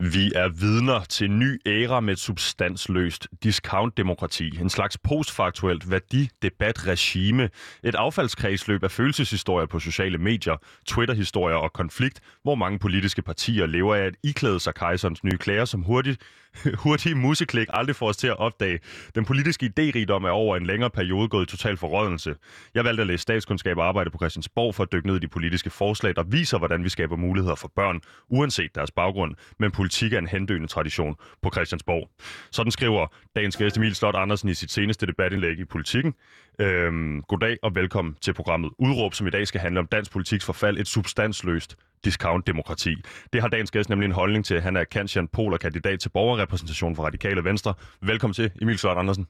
Vi er vidner til en ny æra med et substansløst discount-demokrati. En slags postfaktuelt værdidebatregime. Et affaldskredsløb af følelseshistorier på sociale medier, Twitter-historier og konflikt, hvor mange politiske partier lever af at iklæde sig kejserens nye klæder, som hurtigt hurtige museklik aldrig får os til at opdage. Den politiske idérigdom er over en længere periode gået i total forrådnelse. Jeg valgte at læse statskundskab og arbejde på Christiansborg for at dykke ned i de politiske forslag, der viser, hvordan vi skaber muligheder for børn, uanset deres baggrund. Men politik er en hendøende tradition på Christiansborg. Sådan skriver dagens gæst Emil Slot Andersen i sit seneste debatindlæg i Politikken. Øhm, goddag og velkommen til programmet Udråb, som i dag skal handle om dansk politiks forfald, et substansløst discount-demokrati. Det har dagens gæst nemlig en holdning til. Han er Kantian Pol og kandidat til borgerrepræsentation for Radikale Venstre. Velkommen til, Emil Slot Andersen.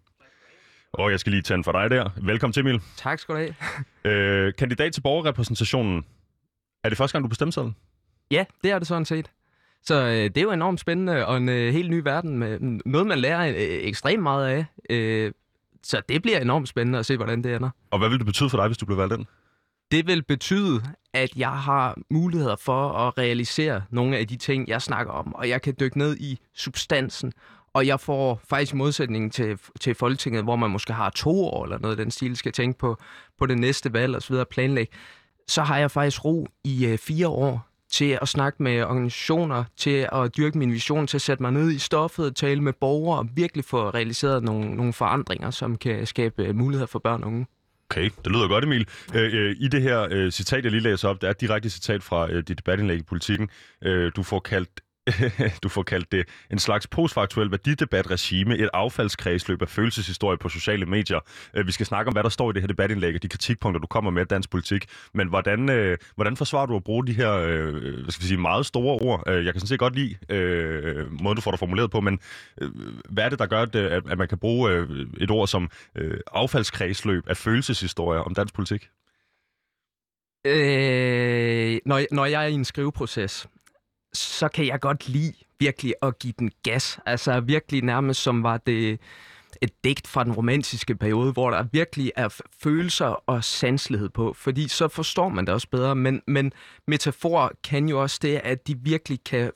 Og jeg skal lige tænde for dig der. Velkommen til, Emil. Tak skal du have. Øh, kandidat til borgerrepræsentationen. Er det første gang, du bestemte sig? Ja, det er det sådan set. Så øh, det er jo enormt spændende og en øh, helt ny verden med noget, man lærer øh, ekstremt meget af. Øh, så det bliver enormt spændende at se, hvordan det ender. Og hvad vil det betyde for dig, hvis du bliver valgt ind? Det vil betyde, at jeg har muligheder for at realisere nogle af de ting, jeg snakker om, og jeg kan dykke ned i substansen, og jeg får faktisk modsætning til, til Folketinget, hvor man måske har to år eller noget den stil, skal tænke på, på det næste valg og så videre planlægge, så har jeg faktisk ro i øh, fire år til at snakke med organisationer, til at dyrke min vision, til at sætte mig ned i stoffet, tale med borgere og virkelig få realiseret nogle, nogle forandringer, som kan skabe øh, muligheder for børn og unge. Okay, det lyder godt, Emil. Øh, øh, I det her øh, citat, jeg lige læser op, der er et direkte citat fra øh, dit debatindlæg i politikken. Øh, du får kaldt du får kaldt det en slags postfaktuel værdidebatregime, et affaldskredsløb af følelseshistorie på sociale medier. Øh, vi skal snakke om, hvad der står i det her debatindlæg, og de kritikpunkter, du kommer med af dansk politik. Men hvordan, øh, hvordan forsvarer du at bruge de her øh, hvad skal vi sige, meget store ord? Øh, jeg kan sådan set godt lide øh, måden, du får det formuleret på, men øh, hvad er det, der gør, at, øh, at man kan bruge øh, et ord som øh, affaldskredsløb af følelseshistorie om dansk politik? Øh, når, når jeg er i en skriveproces, så kan jeg godt lide virkelig at give den gas. Altså virkelig nærmest som var det et digt fra den romantiske periode, hvor der virkelig er følelser og sanslighed på, fordi så forstår man det også bedre. Men, men metafor kan jo også det, at de virkelig kan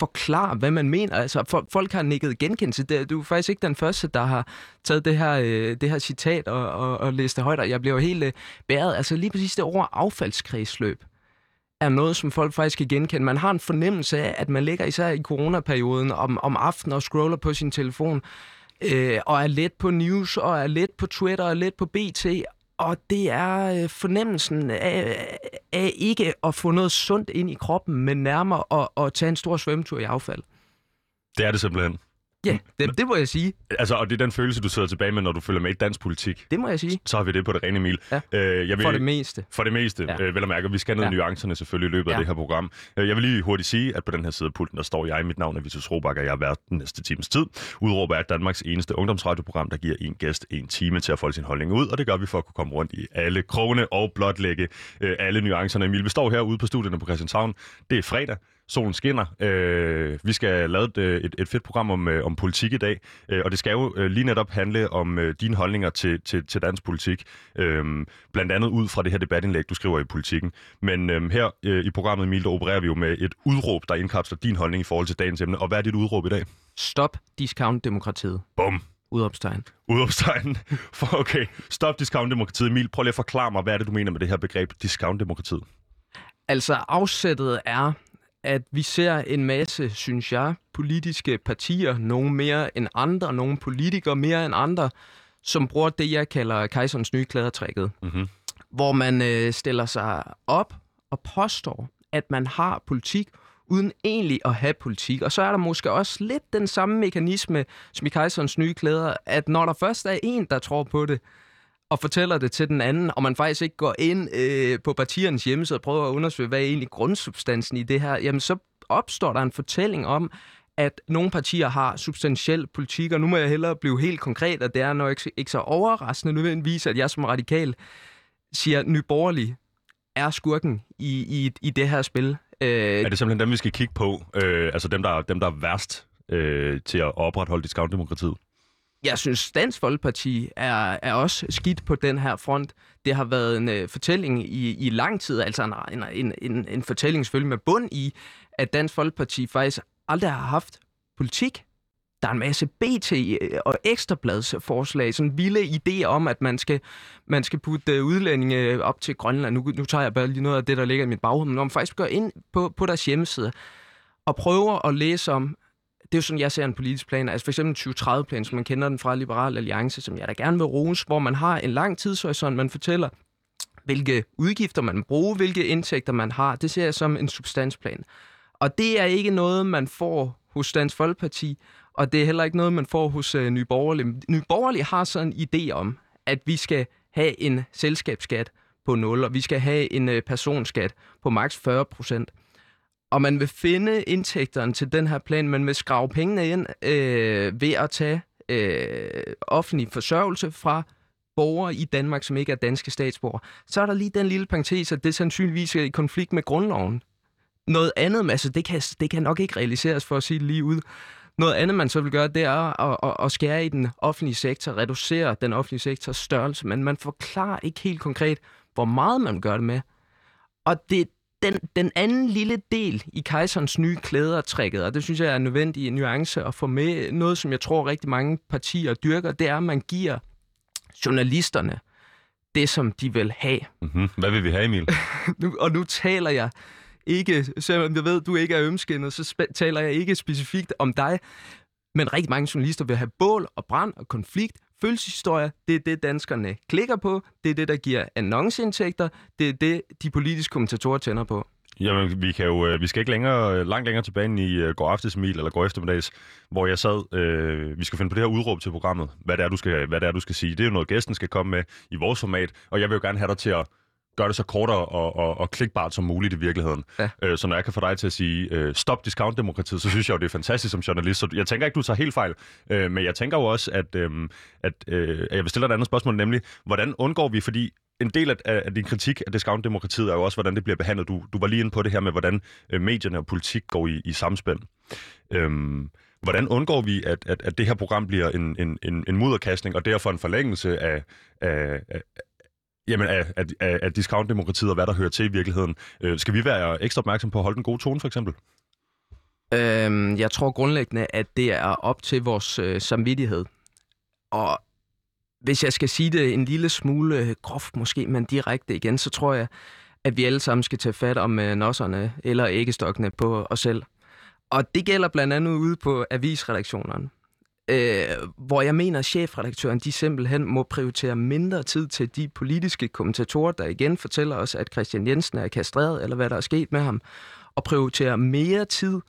forklare, hvad man mener. Altså, for, folk har nikket genkendelse. Det, du er faktisk ikke den første, der har taget det her, øh, det her citat og, og, og læst det højt, og jeg bliver jo helt øh, bæret. Altså lige præcis det ord affaldskredsløb er noget, som folk faktisk kan genkende. Man har en fornemmelse af, at man ligger især i coronaperioden om, om aftenen og scroller på sin telefon, øh, og er let på news, og er let på Twitter, og er let på BT, og det er øh, fornemmelsen af, af ikke at få noget sundt ind i kroppen, men nærmere at, at tage en stor svømmetur i affald. Det er det simpelthen. Ja, det, det må jeg sige. Altså, og det er den følelse, du sidder tilbage med, når du følger med i dansk politik. Det må jeg sige. Så har vi det på det rene, Emil. Ja. Øh, jeg vil, for det meste. For det meste, ja. øh, vel at mærke. Vi skal ned ja. nuancerne selvfølgelig i løbet ja. af det her program. Øh, jeg vil lige hurtigt sige, at på den her side af pulten, der står jeg. Mit navn er Vitus Robak, og jeg været den næste times tid. Udråber er Danmarks eneste ungdomsradioprogram, der giver en gæst en time til at folde sin holdning ud, og det gør vi for at kunne komme rundt i alle krone og blotlægge øh, alle nuancerne. Emil, vi står herude på studierne på Christianshavn. Det er fredag solen skinner. Øh, vi skal lave et, et, et fedt program om, øh, om politik i dag, øh, og det skal jo øh, lige netop handle om øh, dine holdninger til, til, til dansk politik. Øh, blandt andet ud fra det her debatindlæg, du skriver i politikken. Men øh, her øh, i programmet, Emil, der opererer vi jo med et udråb, der indkapsler din holdning i forhold til dagens emne. Og hvad er dit udråb i dag? Stop discount-demokratiet. Bum. Udopstegn. Udopstegn. For okay, stop discount-demokratiet. Emil, prøv lige at forklare mig, hvad er det, du mener med det her begreb discount-demokratiet? Altså, afsættet er, at vi ser en masse, synes jeg, politiske partier, nogle mere end andre, nogle politikere mere end andre, som bruger det, jeg kalder kejserens nye klædertrækket. Mm-hmm. Hvor man øh, stiller sig op og påstår, at man har politik, uden egentlig at have politik. Og så er der måske også lidt den samme mekanisme som i kejserens nye klæder, at når der først er en, der tror på det, og fortæller det til den anden, og man faktisk ikke går ind øh, på partiernes hjemmeside og prøver at undersøge, hvad er egentlig grundsubstansen i det her, jamen så opstår der en fortælling om, at nogle partier har substantiel politik, og nu må jeg hellere blive helt konkret, at det er nok ikke, ikke så overraskende nødvendigvis, at jeg som radikal siger, at nyborgerlig er skurken i, i, i det her spil. Øh, er det simpelthen dem, vi skal kigge på? Øh, altså dem, der, dem, der er værst øh, til at opretholde discountdemokratiet? Jeg synes, Dansk Folkeparti er, er også skidt på den her front. Det har været en øh, fortælling i, i lang tid, altså en, en, en, en fortælling selvfølgelig med bund i, at Dansk Folkeparti faktisk aldrig har haft politik. Der er en masse BT øh, og ekstrabladsforslag, sådan vilde idéer om, at man skal, man skal putte øh, udlændinge op til Grønland. Nu, nu tager jeg bare lige noget af det, der ligger i mit baghoved, men når man faktisk går ind på, på deres hjemmeside og prøver at læse om, det er jo sådan, jeg ser en politisk plan, altså for eksempel en 2030-plan, som man kender den fra Liberal Alliance, som jeg da gerne vil rose, hvor man har en lang tidshorisont, man fortæller, hvilke udgifter man bruger, hvilke indtægter man har. Det ser jeg som en substansplan. Og det er ikke noget, man får hos Dansk Folkeparti, og det er heller ikke noget, man får hos uh, Nye Borgerlige. Nye Borgerlige har sådan en idé om, at vi skal have en selskabsskat på 0, og vi skal have en uh, personskat på maks 40 procent. Og man vil finde indtægterne til den her plan, man vil skrave pengene ind øh, ved at tage øh, offentlig forsørgelse fra borgere i Danmark, som ikke er danske statsborgere. Så er der lige den lille parentes, at det sandsynligvis er i konflikt med grundloven. Noget andet, altså det kan, det kan nok ikke realiseres for at sige det lige ud. Noget andet, man så vil gøre, det er at, at, at skære i den offentlige sektor, reducere den offentlige sektors størrelse, men man forklarer ikke helt konkret, hvor meget man gør det med. Og det, den, den anden lille del i kejserens nye klæder trækket, og det synes jeg er en nødvendig nuance at få med, noget som jeg tror rigtig mange partier dyrker, det er, at man giver journalisterne det, som de vil have. Mm-hmm. Hvad vil vi have, Emil? nu, og nu taler jeg ikke, selvom jeg ved, du ikke er ømskinnet, så sp- taler jeg ikke specifikt om dig, men rigtig mange journalister vil have bål og brand og konflikt, Følelseshistorie, det er det, danskerne klikker på, det er det, der giver annonceindtægter. det er det, de politiske kommentatorer tænder på. Jamen, vi, kan jo, øh, vi skal ikke længere, langt længere tilbage end i uh, går aftes, Emil, eller går eftermiddags, hvor jeg sad, øh, vi skal finde på det her udråb til programmet, hvad det, er, du skal, hvad det er, du skal sige. Det er jo noget, gæsten skal komme med i vores format, og jeg vil jo gerne have dig til at gøre det så kortere og, og, og klikbart som muligt i virkeligheden. Ja. Øh, så når jeg kan få dig til at sige, øh, stop discount-demokratiet, så synes jeg jo, det er fantastisk som journalist. Så jeg tænker ikke, du tager helt fejl, øh, men jeg tænker jo også, at, øh, at øh, jeg vil stille dig et andet spørgsmål, nemlig, hvordan undgår vi, fordi en del af, af din kritik af discount-demokratiet er jo også, hvordan det bliver behandlet. Du, du var lige inde på det her med, hvordan øh, medierne og politik går i, i samspil. Øhm, hvordan undgår vi, at, at, at det her program bliver en, en, en, en mudderkastning, og derfor en forlængelse af, af, af, Jamen, af, af, af, af discount-demokratiet og hvad der hører til i virkeligheden. Øh, skal vi være ekstra opmærksom på at holde den gode tone, for eksempel? Øhm, jeg tror grundlæggende, at det er op til vores øh, samvittighed. Og hvis jeg skal sige det en lille smule øh, groft måske, men direkte igen, så tror jeg, at vi alle sammen skal tage fat om øh, nosserne eller æggestokkene på os selv. Og det gælder blandt andet ude på avisredaktionerne øh, hvor jeg mener, at chefredaktøren de simpelthen må prioritere mindre tid til de politiske kommentatorer, der igen fortæller os, at Christian Jensen er kastreret, eller hvad der er sket med ham, og prioritere mere tid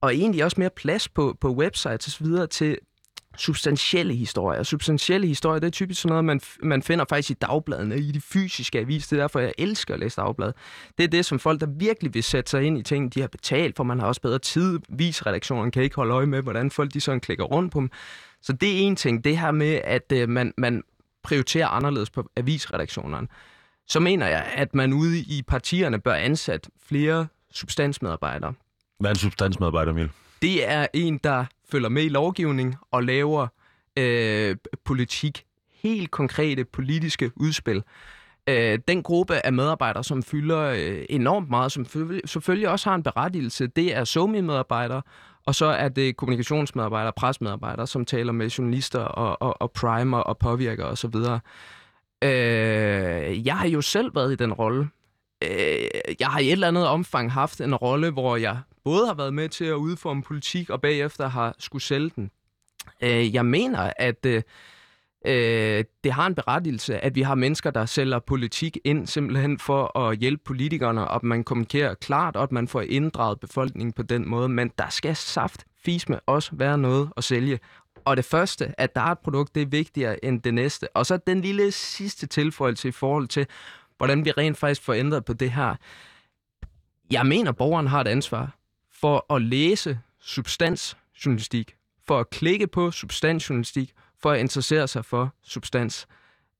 og egentlig også mere plads på, på websites osv. til substantielle historier. Substantielle historier, det er typisk sådan noget, man, man finder faktisk i dagbladene, i de fysiske aviser. Det er derfor, jeg elsker at læse dagblad. Det er det, som folk, der virkelig vil sætte sig ind i ting, de har betalt, for man har også bedre tid. Visredaktionen kan ikke holde øje med, hvordan folk de sådan klikker rundt på dem. Så det er en ting. Det her med, at øh, man, man prioriterer anderledes på avisredaktionerne. Så mener jeg, at man ude i partierne bør ansætte flere substansmedarbejdere. Hvad er en substansmedarbejder, Emil? Det er en, der følger med i lovgivning og laver øh, politik. Helt konkrete politiske udspil. Øh, den gruppe af medarbejdere, som fylder øh, enormt meget, som selvfølgelig også har en berettigelse, det er SOMI-medarbejdere, og så er det kommunikationsmedarbejdere, presmedarbejdere, som taler med journalister og, og, og primer og påvirker osv. Øh, jeg har jo selv været i den rolle. Øh, jeg har i et eller andet omfang haft en rolle, hvor jeg både har været med til at udforme politik, og bagefter har skulle sælge den. Øh, jeg mener, at øh, øh, det har en berettigelse, at vi har mennesker, der sælger politik ind, simpelthen for at hjælpe politikerne, og at man kommunikerer klart, og at man får inddraget befolkningen på den måde. Men der skal saft fisme også være noget at sælge. Og det første, at der er et produkt, det er vigtigere end det næste. Og så den lille sidste tilføjelse i forhold til, hvordan vi rent faktisk får ændret på det her. Jeg mener, at borgeren har et ansvar for at læse substansjournalistik, for at klikke på substansjournalistik, for at interessere sig for substans.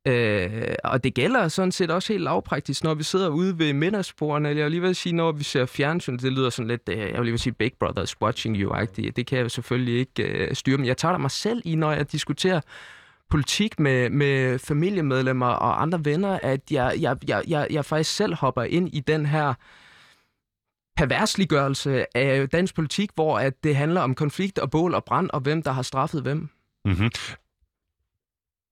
Øh, og det gælder sådan set også helt lavpraktisk, når vi sidder ude ved middagsbordene, eller jeg vil lige vil sige, når vi ser fjernsyn, det lyder sådan lidt, øh, jeg vil lige sige Big Brothers watching you-agtigt. Det kan jeg selvfølgelig ikke øh, styre, men jeg tager mig selv i, når jeg diskuterer politik med, med familiemedlemmer og andre venner, at jeg, jeg, jeg, jeg, jeg faktisk selv hopper ind i den her perversliggørelse af dansk politik, hvor at det handler om konflikt og bål og brand, og hvem der har straffet hvem. Mm-hmm.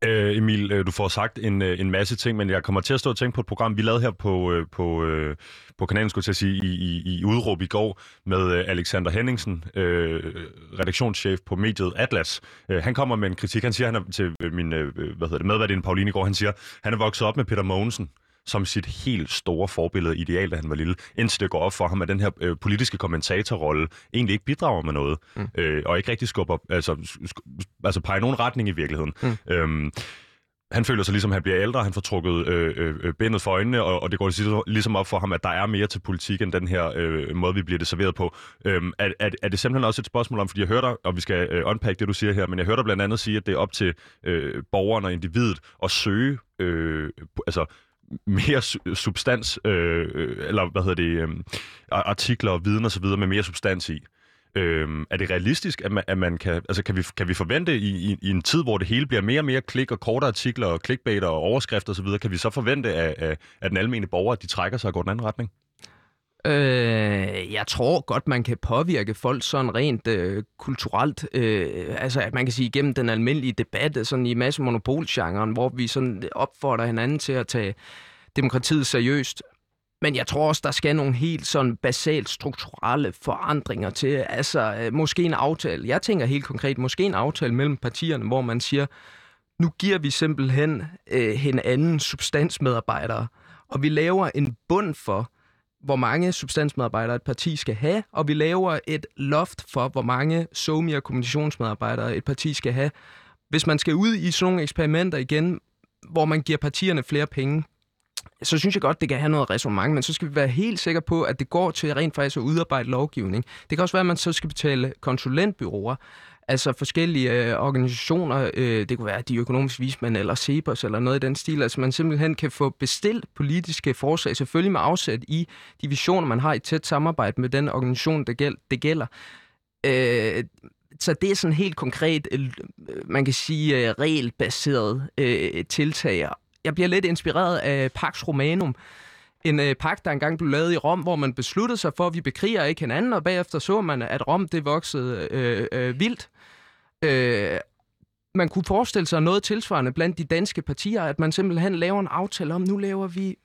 Øh, Emil, øh, du får sagt en, øh, en masse ting, men jeg kommer til at stå og tænke på et program, vi lavede her på, øh, på, på kanalen, skulle jeg sige, i, i, i udråb i går med Alexander Henningsen, øh, redaktionschef på mediet Atlas. Øh, han kommer med en kritik. Han siger, han er til min øh, hvad hedder det, medvært, Pauline i går, han siger, han er vokset op med Peter Mogensen som sit helt store forbillede ideal, da han var lille, indtil det går op for ham, at den her øh, politiske kommentatorrolle egentlig ikke bidrager med noget, mm. øh, og ikke rigtig skubber, altså, sk- altså peger nogen retning i virkeligheden. Mm. Øhm, han føler sig ligesom, at han bliver ældre, han får trukket øh, øh, øh bindet for øjnene, og, og det går ligesom op for ham, at der er mere til politik end den her øh, måde, vi bliver det serveret på. Øhm, er, er, er det simpelthen også et spørgsmål om, fordi jeg hørte dig, og vi skal øh, unpack det, du siger her, men jeg hørte dig blandt andet sige, at det er op til øh, borgeren og individet at søge øh, altså mere substans, øh, eller hvad hedder det, øh, artikler og viden og så videre med mere substans i. Øh, er det realistisk, at man, at man kan, altså kan vi, kan vi forvente i, i, i en tid, hvor det hele bliver mere og mere klik og korte artikler og clickbait og overskrifter osv., kan vi så forvente, at, at, at den almindelige borger, at de trækker sig og går den anden retning? Øh, jeg tror godt, man kan påvirke folk sådan rent øh, kulturelt. Øh, altså, at man kan sige igennem den almindelige debat, øh, sådan i masse monopolgenren, hvor vi sådan opfordrer hinanden til at tage demokratiet seriøst. Men jeg tror også, der skal nogle helt sådan basalt strukturelle forandringer til. Altså, øh, måske en aftale. Jeg tænker helt konkret, måske en aftale mellem partierne, hvor man siger, nu giver vi simpelthen øh, hinanden substansmedarbejdere, og vi laver en bund for, hvor mange substansmedarbejdere et parti skal have, og vi laver et loft for, hvor mange somi- og kommunikationsmedarbejdere et parti skal have. Hvis man skal ud i sådan nogle eksperimenter igen, hvor man giver partierne flere penge, så synes jeg godt, det kan have noget resonemang, men så skal vi være helt sikre på, at det går til rent faktisk at udarbejde lovgivning. Det kan også være, at man så skal betale konsulentbyråer, altså forskellige øh, organisationer, øh, det kunne være de økonomiske vismænd eller CEPOS eller noget i den stil, altså man simpelthen kan få bestilt politiske forslag, selvfølgelig med afsæt i de visioner, man har i tæt samarbejde med den organisation, det, gæld, det gælder. Øh, så det er sådan helt konkret, øh, man kan sige, øh, regelbaseret øh, tiltag. Jeg bliver lidt inspireret af Pax Romanum, en øh, pagt, der engang blev lavet i Rom, hvor man besluttede sig for, at vi bekriger ikke hinanden, og bagefter så man, at Rom det voksede øh, øh, vildt. Øh, man kunne forestille sig noget tilsvarende blandt de danske partier, at man simpelthen laver en aftale om, nu laver vi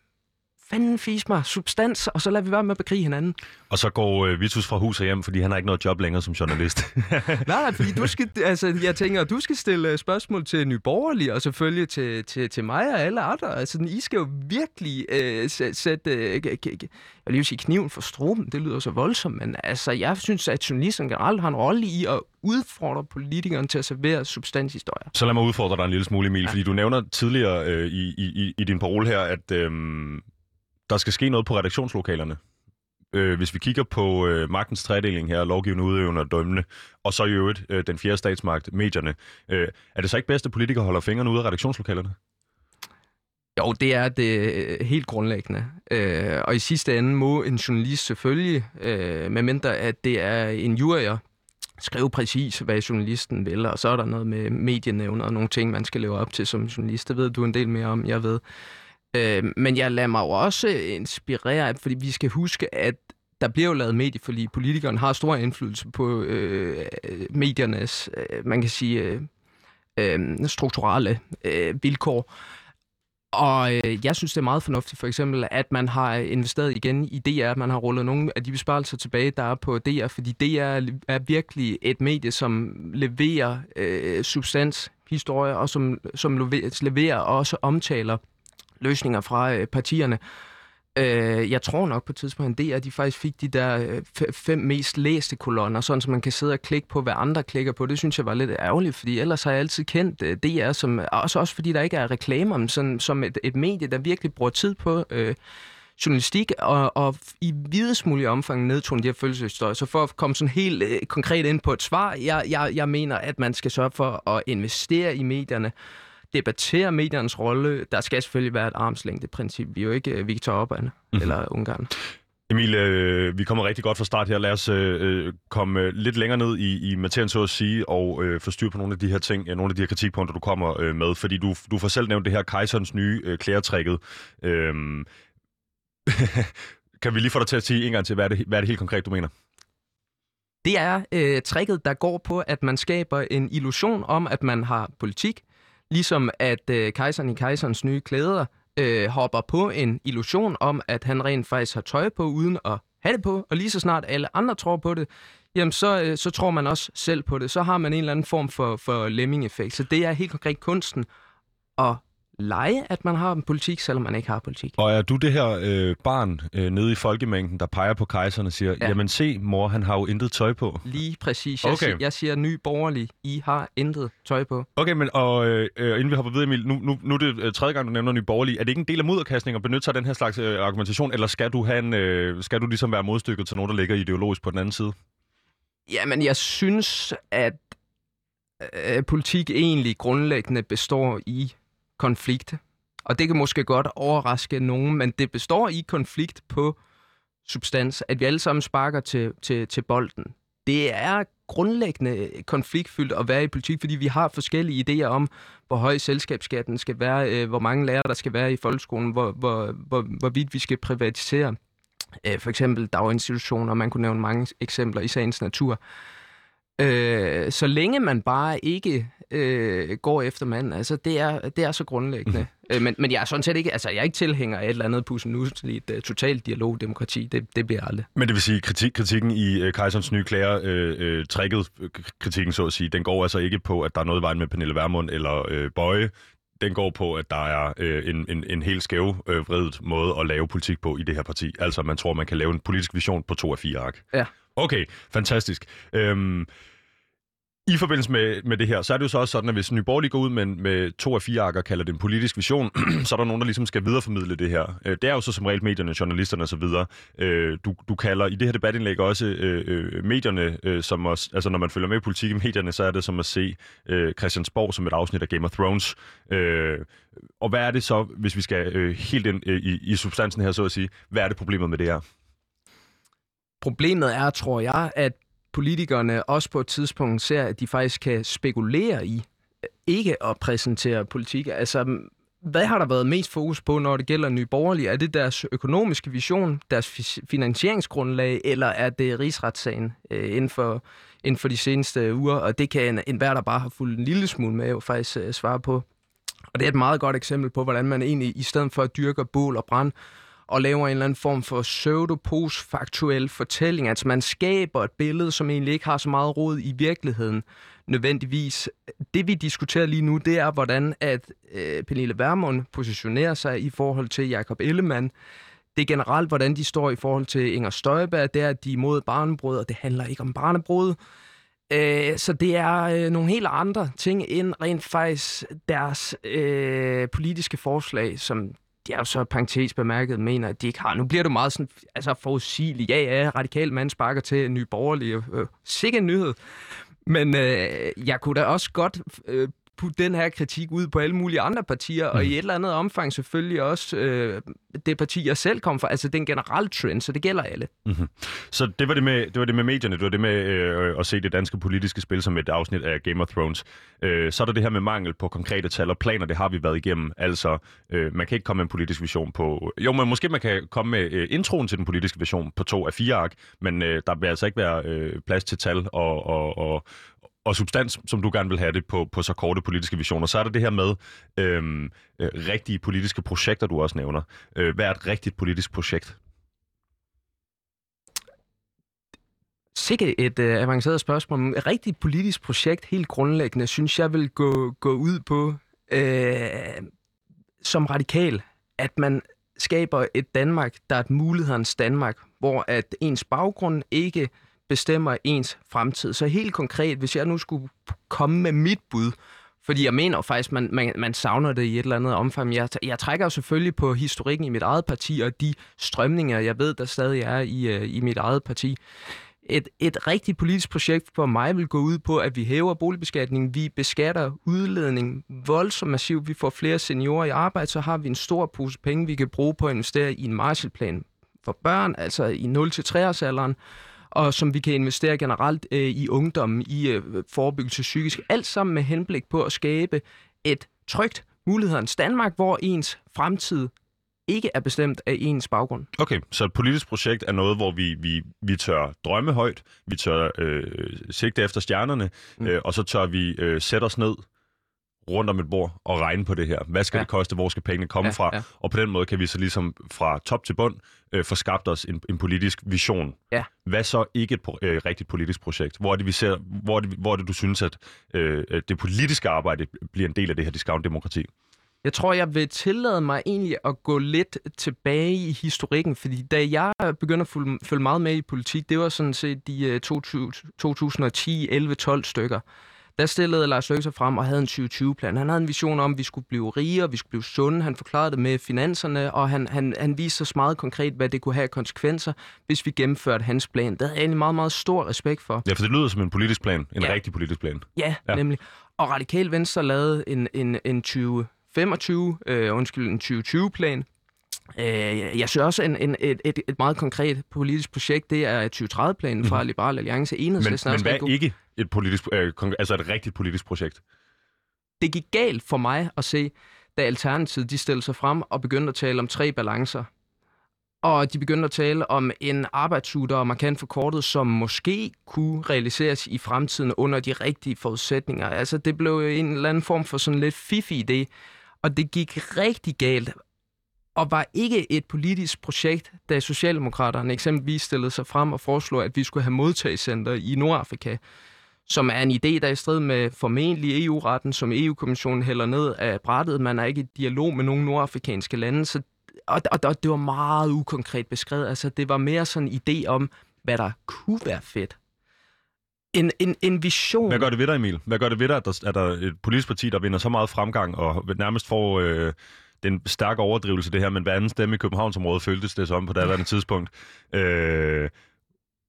fanden fis mig substans, og så lader vi være med at bekrige hinanden. Og så går øh, Vitus fra huset hjem, fordi han har ikke noget job længere som journalist. nej, nej, fordi du skal, altså, jeg tænker, du skal stille øh, spørgsmål til Nye Borgerlige, og selvfølgelig til, til, til mig og alle andre. Altså, I skal jo virkelig øh, sætte, øh, jeg vil lige sige kniven for struben, det lyder så voldsomt, men altså, jeg synes, at journalisten generelt har en rolle i at udfordre politikerne til at servere substanshistorier. Så lad mig udfordre dig en lille smule, Emil, ja. fordi du nævner tidligere øh, i, i, i din parole her, at øh, der skal ske noget på redaktionslokalerne. Øh, hvis vi kigger på øh, magtens tredeling her, lovgivende, udøvende og dømmende, og så i øvrigt øh, den fjerde statsmagt, medierne, øh, er det så ikke bedst, at politikere holder fingrene ude af redaktionslokalerne? Jo, det er det øh, helt grundlæggende. Øh, og i sidste ende må en journalist selvfølgelig, øh, medmindre at det er en jurier, skrive præcis, hvad journalisten vil, og så er der noget med medienævner og nogle ting, man skal leve op til som journalist. Det ved du en del mere om, jeg ved. Øh, men jeg lader mig jo også øh, inspirere, fordi vi skal huske, at der bliver jo lavet medieforlig. Politikerne har stor indflydelse på øh, mediernes, øh, man kan sige, øh, øh, strukturelle øh, vilkår. Og øh, jeg synes, det er meget fornuftigt, for eksempel, at man har investeret igen i DR. Man har rullet nogle af de besparelser tilbage, der er på DR, fordi DR er virkelig et medie, som leverer øh, substans, historie, og som, som leverer også omtaler løsninger fra øh, partierne. Øh, jeg tror nok på et tidspunkt, at DR, at de faktisk fik de der øh, fem mest læste kolonner, sådan så man kan sidde og klikke på, hvad andre klikker på. Det synes jeg var lidt ærgerligt, fordi ellers har jeg altid kendt øh, DR, som, også, også fordi der ikke er reklamer, sådan, som et, et medie, der virkelig bruger tid på øh, journalistik, og, og i videst mulig omfang nedtone de her følelseshistorier. Så for at komme sådan helt øh, konkret ind på et svar, jeg, jeg, jeg mener, at man skal sørge for at investere i medierne, debattere mediernes rolle. Der skal selvfølgelig være et armslængdeprincip. Vi er jo ikke øh, Viktor Orbán mm-hmm. eller Ungarn. Emil, øh, vi kommer rigtig godt fra start her. Lad os øh, øh komme øh, lidt længere ned i, i materien, så at sige, og øh, få styr på nogle af de her ting, nogle af de her kritikpunkter, du kommer øh, med. Fordi du, du får selv nævnt det her Kejserens nye øh, klærtrækket. Øh, Kan vi lige få dig til at sige en gang til, hvad er det, hvad er det helt konkret, du mener? Det er øh, tricket, der går på, at man skaber en illusion om, at man har politik, ligesom at øh, kejseren i kejserens nye klæder øh, hopper på en illusion om, at han rent faktisk har tøj på, uden at have det på, og lige så snart alle andre tror på det, jamen så, øh, så tror man også selv på det. Så har man en eller anden form for, for lemming-effekt. Så det er helt konkret kunsten at lege, at man har en politik, selvom man ikke har politik. Og er du det her øh, barn øh, nede i folkemængden, der peger på kejseren og siger, ja. jamen se, mor, han har jo intet tøj på? Lige præcis. Jeg, okay. siger, jeg siger ny borgerlig, I har intet tøj på. Okay, men og øh, øh inden vi hopper videre, Emil, nu, nu, nu er det øh, tredje gang, du nævner ny borgerlig. Er det ikke en del af mudderkastning at benytte sig af den her slags øh, argumentation, eller skal du, have en, øh, skal du ligesom være modstykket til nogen, der ligger ideologisk på den anden side? Jamen, jeg synes, at øh, politik egentlig grundlæggende består i konflikt. Og det kan måske godt overraske nogen, men det består i konflikt på substans, at vi alle sammen sparker til, til, til bolden. Det er grundlæggende konfliktfyldt at være i politik, fordi vi har forskellige idéer om, hvor høj selskabsskatten skal være, øh, hvor mange lærere der skal være i folkeskolen, hvor, hvor, hvor, hvorvidt vi skal privatisere øh, for eksempel daginstitutioner, man kunne nævne mange eksempler i sagens natur. Øh, så længe man bare ikke øh, går efter manden, altså det er, det er så grundlæggende. Øh, men, men jeg er sådan set ikke, altså jeg er ikke tilhænger af et eller andet pussenusligt uh, totalt dialogdemokrati. Det, det bliver aldrig. Men det vil sige, kritik, kritikken i uh, Kajsons nye klæder, øh, øh, trækket kritikken så at sige, den går altså ikke på, at der er noget i vejen med Pernille Vermund eller øh, Bøje den går på, at der er øh, en, en, en helt skæv øh, vredet måde at lave politik på i det her parti. Altså, man tror, man kan lave en politisk vision på to af fire ark. Ja. Okay, fantastisk. Øhm, i forbindelse med, med det her, så er det jo så også sådan, at hvis Nye Borgerlige går ud med, med to af fire akker, kalder det en politisk vision, så er der nogen, der ligesom skal videreformidle det her. Øh, det er jo så som regel medierne, journalisterne osv. Øh, du, du kalder i det her debatindlæg også øh, øh, medierne, øh, som også, altså når man følger med i politik i medierne, så er det som at se øh, Christiansborg som et afsnit af Game of Thrones. Øh, og hvad er det så, hvis vi skal øh, helt ind øh, i, i substansen her, så at sige, hvad er det problemet med det her? Problemet er, tror jeg, at politikerne også på et tidspunkt ser, at de faktisk kan spekulere i øh, ikke at præsentere politik. Altså, hvad har der været mest fokus på, når det gælder nye borgerlige? Er det deres økonomiske vision, deres finansieringsgrundlag, eller er det rigsretssagen øh, inden, for, inden for de seneste uger? Og det kan en, enhver, der bare har fulgt en lille smule med, jo faktisk øh, svare på. Og det er et meget godt eksempel på, hvordan man egentlig, i stedet for at dyrke bål og brand, og laver en eller anden form for pseudo-postfaktuel fortælling. Altså man skaber et billede, som egentlig ikke har så meget råd i virkeligheden nødvendigvis. Det vi diskuterer lige nu, det er, hvordan at øh, Pernille Vermund positionerer sig i forhold til Jakob Ellemann. Det er generelt, hvordan de står i forhold til Inger Støjberg. Det er, at de er imod barnebrud, og det handler ikke om barnebrud. Øh, så det er øh, nogle helt andre ting end rent faktisk deres øh, politiske forslag, som jeg jo så parentes bemærket, mener, at de ikke har. Nu bliver det meget sådan, altså forudsigeligt. Ja, ja, radikal mand sparker til en ny borgerlig. Øh, øh sikke nyhed. Men øh, jeg kunne da også godt øh, putte den her kritik ud på alle mulige andre partier, mm. og i mm. et eller andet omfang selvfølgelig også øh, det parti, jeg selv kom fra. Altså den generelle trend, så det gælder alle. Mm-hmm. Så det var det, med, det var det med medierne, det var det med øh, at se det danske politiske spil som et afsnit af Game of Thrones. Øh, så er der det her med mangel på konkrete tal og planer, det har vi været igennem. Altså, øh, man kan ikke komme med en politisk vision på... Jo, men måske man kan komme med øh, introen til den politiske vision på to af fire ark, men øh, der vil altså ikke være øh, plads til tal og, og, og, og substans, som du gerne vil have det på, på så korte politiske visioner. Så er der det her med øhm, øh, rigtige politiske projekter, du også nævner. Øh, hvad er et rigtigt politisk projekt? Sikke et øh, avanceret spørgsmål. Et rigtigt politisk projekt, helt grundlæggende, synes jeg vil gå, gå ud på øh, som radikal, at man skaber et Danmark, der er et mulighedens Danmark, hvor at ens baggrund ikke bestemmer ens fremtid. Så helt konkret, hvis jeg nu skulle komme med mit bud, fordi jeg mener faktisk, man, man, man savner det i et eller andet omfang. Jeg, jeg trækker jo selvfølgelig på historikken i mit eget parti, og de strømninger, jeg ved, der stadig er i, øh, i mit eget parti. Et, et rigtigt politisk projekt for mig vil gå ud på, at vi hæver boligbeskatningen, vi beskatter udledning voldsomt massivt, vi får flere seniorer i arbejde, så har vi en stor pose penge, vi kan bruge på at investere i en Marshallplan for børn, altså i 0-3-årsalderen og som vi kan investere generelt øh, i ungdommen, i øh, forebyggelse psykisk. Alt sammen med henblik på at skabe et trygt mulighedens Danmark, hvor ens fremtid ikke er bestemt af ens baggrund. Okay, så et politisk projekt er noget, hvor vi, vi, vi tør drømme højt, vi tør øh, sigte efter stjernerne, mm. øh, og så tør vi øh, sætte os ned rundt om et bord og regne på det her. Hvad skal ja. det koste? Hvor skal pengene komme ja, fra? Ja. Og på den måde kan vi så ligesom fra top til bund øh, få skabt os en, en politisk vision. Ja. Hvad så ikke et øh, rigtigt politisk projekt? Hvor er det, vi ser, hvor er det, hvor er det du synes, at øh, det politiske arbejde bliver en del af det her discount-demokrati? Jeg tror, jeg vil tillade mig egentlig at gå lidt tilbage i historikken, fordi da jeg begyndte at følge meget med i politik, det var sådan set de 2010, 11, 12 stykker. Der stillede Lars Løkke sig frem og havde en 2020-plan. Han havde en vision om, at vi skulle blive rigere, vi skulle blive sunde. Han forklarede det med finanserne, og han, han, han viste os meget konkret, hvad det kunne have konsekvenser, hvis vi gennemførte hans plan. Det havde jeg egentlig meget, meget stor respekt for. Ja, for det lyder som en politisk plan. En ja. rigtig politisk plan. Ja, ja, nemlig. Og Radikal Venstre lavede en, en, en 2025, øh, undskyld, en 2020-plan, Øh, jeg synes også, en, en, et, et, et meget konkret politisk projekt, det er 2030-planen fra mm. Liberal Alliance. Enhedslisten men, men hvad er ikke et, politisk, øh, altså et rigtigt politisk projekt? Det gik galt for mig at se, da Alternativet de stillede sig frem og begyndte at tale om tre balancer. Og de begyndte at tale om en arbejdsuge, der var markant forkortet, som måske kunne realiseres i fremtiden under de rigtige forudsætninger. Altså, det blev en eller anden form for sådan lidt fifi idé, og det gik rigtig galt og var ikke et politisk projekt, da Socialdemokraterne eksempelvis stillede sig frem og foreslog, at vi skulle have modtagscenter i Nordafrika, som er en idé, der er i strid med formentlig EU-retten, som EU-kommissionen hælder ned af brættet. Man er ikke i dialog med nogen nordafrikanske lande, så, og, og, og det var meget ukonkret beskrevet. Altså, det var mere sådan en idé om, hvad der kunne være fedt. En, en, en vision. Hvad gør det ved dig, Emil? Hvad gør det ved dig, at der er der et politisk parti, der vinder så meget fremgang og nærmest får... Øh det er en stærk overdrivelse det her, men hver anden stemme i Københavnsområdet føltes det som på det andet tidspunkt. Øh,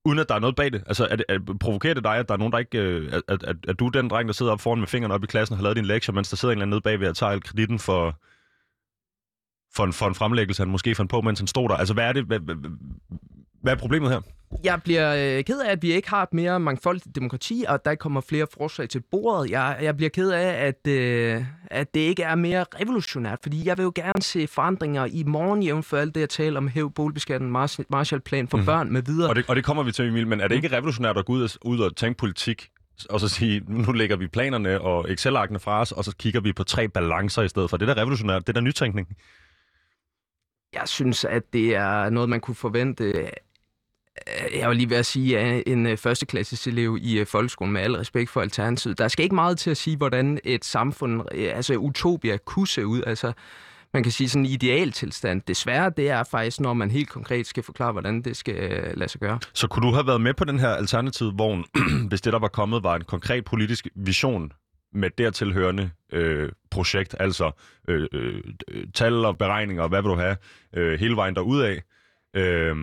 uden at der er noget bag det. Altså, er det, er, provokerer det dig, at der er nogen, der ikke... Øh, at, at, at du den dreng, der sidder op foran med fingrene op i klassen og har lavet din lektie, mens der sidder en eller anden nede bagved og tager al kreditten for, for, en, for en fremlæggelse, han måske fandt på, mens han stod der. Altså, hvad er det... Hvad, hvad er problemet her? Jeg bliver øh, ked af, at vi ikke har et mere mangfoldigt demokrati, og der kommer flere forslag til bordet. Jeg, jeg bliver ked af, at, øh, at det ikke er mere revolutionært, fordi jeg vil jo gerne se forandringer i morgen, jævn for alt det, jeg taler om hæv boligbeskatten, Marshallplan for mm. børn med videre. Og det, og det kommer vi til, Emil, men er det ikke revolutionært at gå ud og, ud og tænke politik og så sige, nu lægger vi planerne og Excel-arkene fra os, og så kigger vi på tre balancer i stedet for. Det er da revolutionært, det er da nytænkning. Jeg synes, at det er noget, man kunne forvente Øh, jeg vil lige ved at sige, at en øh, førsteklasses elev i øh, folkeskolen, med al respekt for Alternativet, der skal ikke meget til at sige, hvordan et samfund, øh, altså utopia, kunne se ud. Altså, man kan sige sådan en idealtilstand. Desværre, det er faktisk, når man helt konkret skal forklare, hvordan det skal lade sig gøre. Så kunne du have været med på den her alternative vogn, hvis det, der var kommet, var en konkret politisk vision med dertilhørende øh, projekt, altså øh, øh, tal og beregninger, hvad vil du have, øh, hele vejen derudad, øh,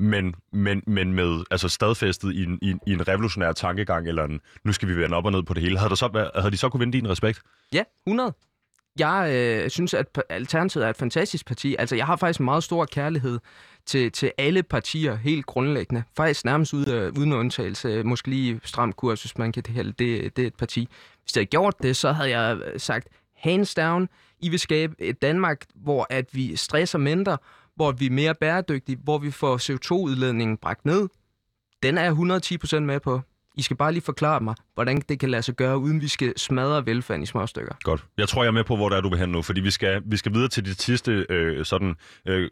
men, men, men med altså stadfæstet i en, i, i en revolutionær tankegang, eller en, nu skal vi vende op og ned på det hele. Havde, der så, havde de så kunne vinde din respekt? Ja, 100. Jeg øh, synes, at Alternativet er et fantastisk parti. Altså, jeg har faktisk en meget stor kærlighed til, til alle partier, helt grundlæggende. Faktisk nærmest ude, uden undtagelse. Måske lige stram kurs, hvis man kan det, det, det er et parti. Hvis jeg havde gjort det, så havde jeg sagt, hands down, I vil skabe et Danmark, hvor at vi stresser mindre, hvor vi er mere bæredygtige, hvor vi får CO2-udledningen bragt ned. Den er jeg 110% med på. I skal bare lige forklare mig, hvordan det kan lade sig gøre, uden vi skal smadre velfærden i små stykker. Godt. Jeg tror, jeg er med på, hvor der er, du vil hen nu, fordi vi skal, vi skal videre til det sidste øh, sådan, øh,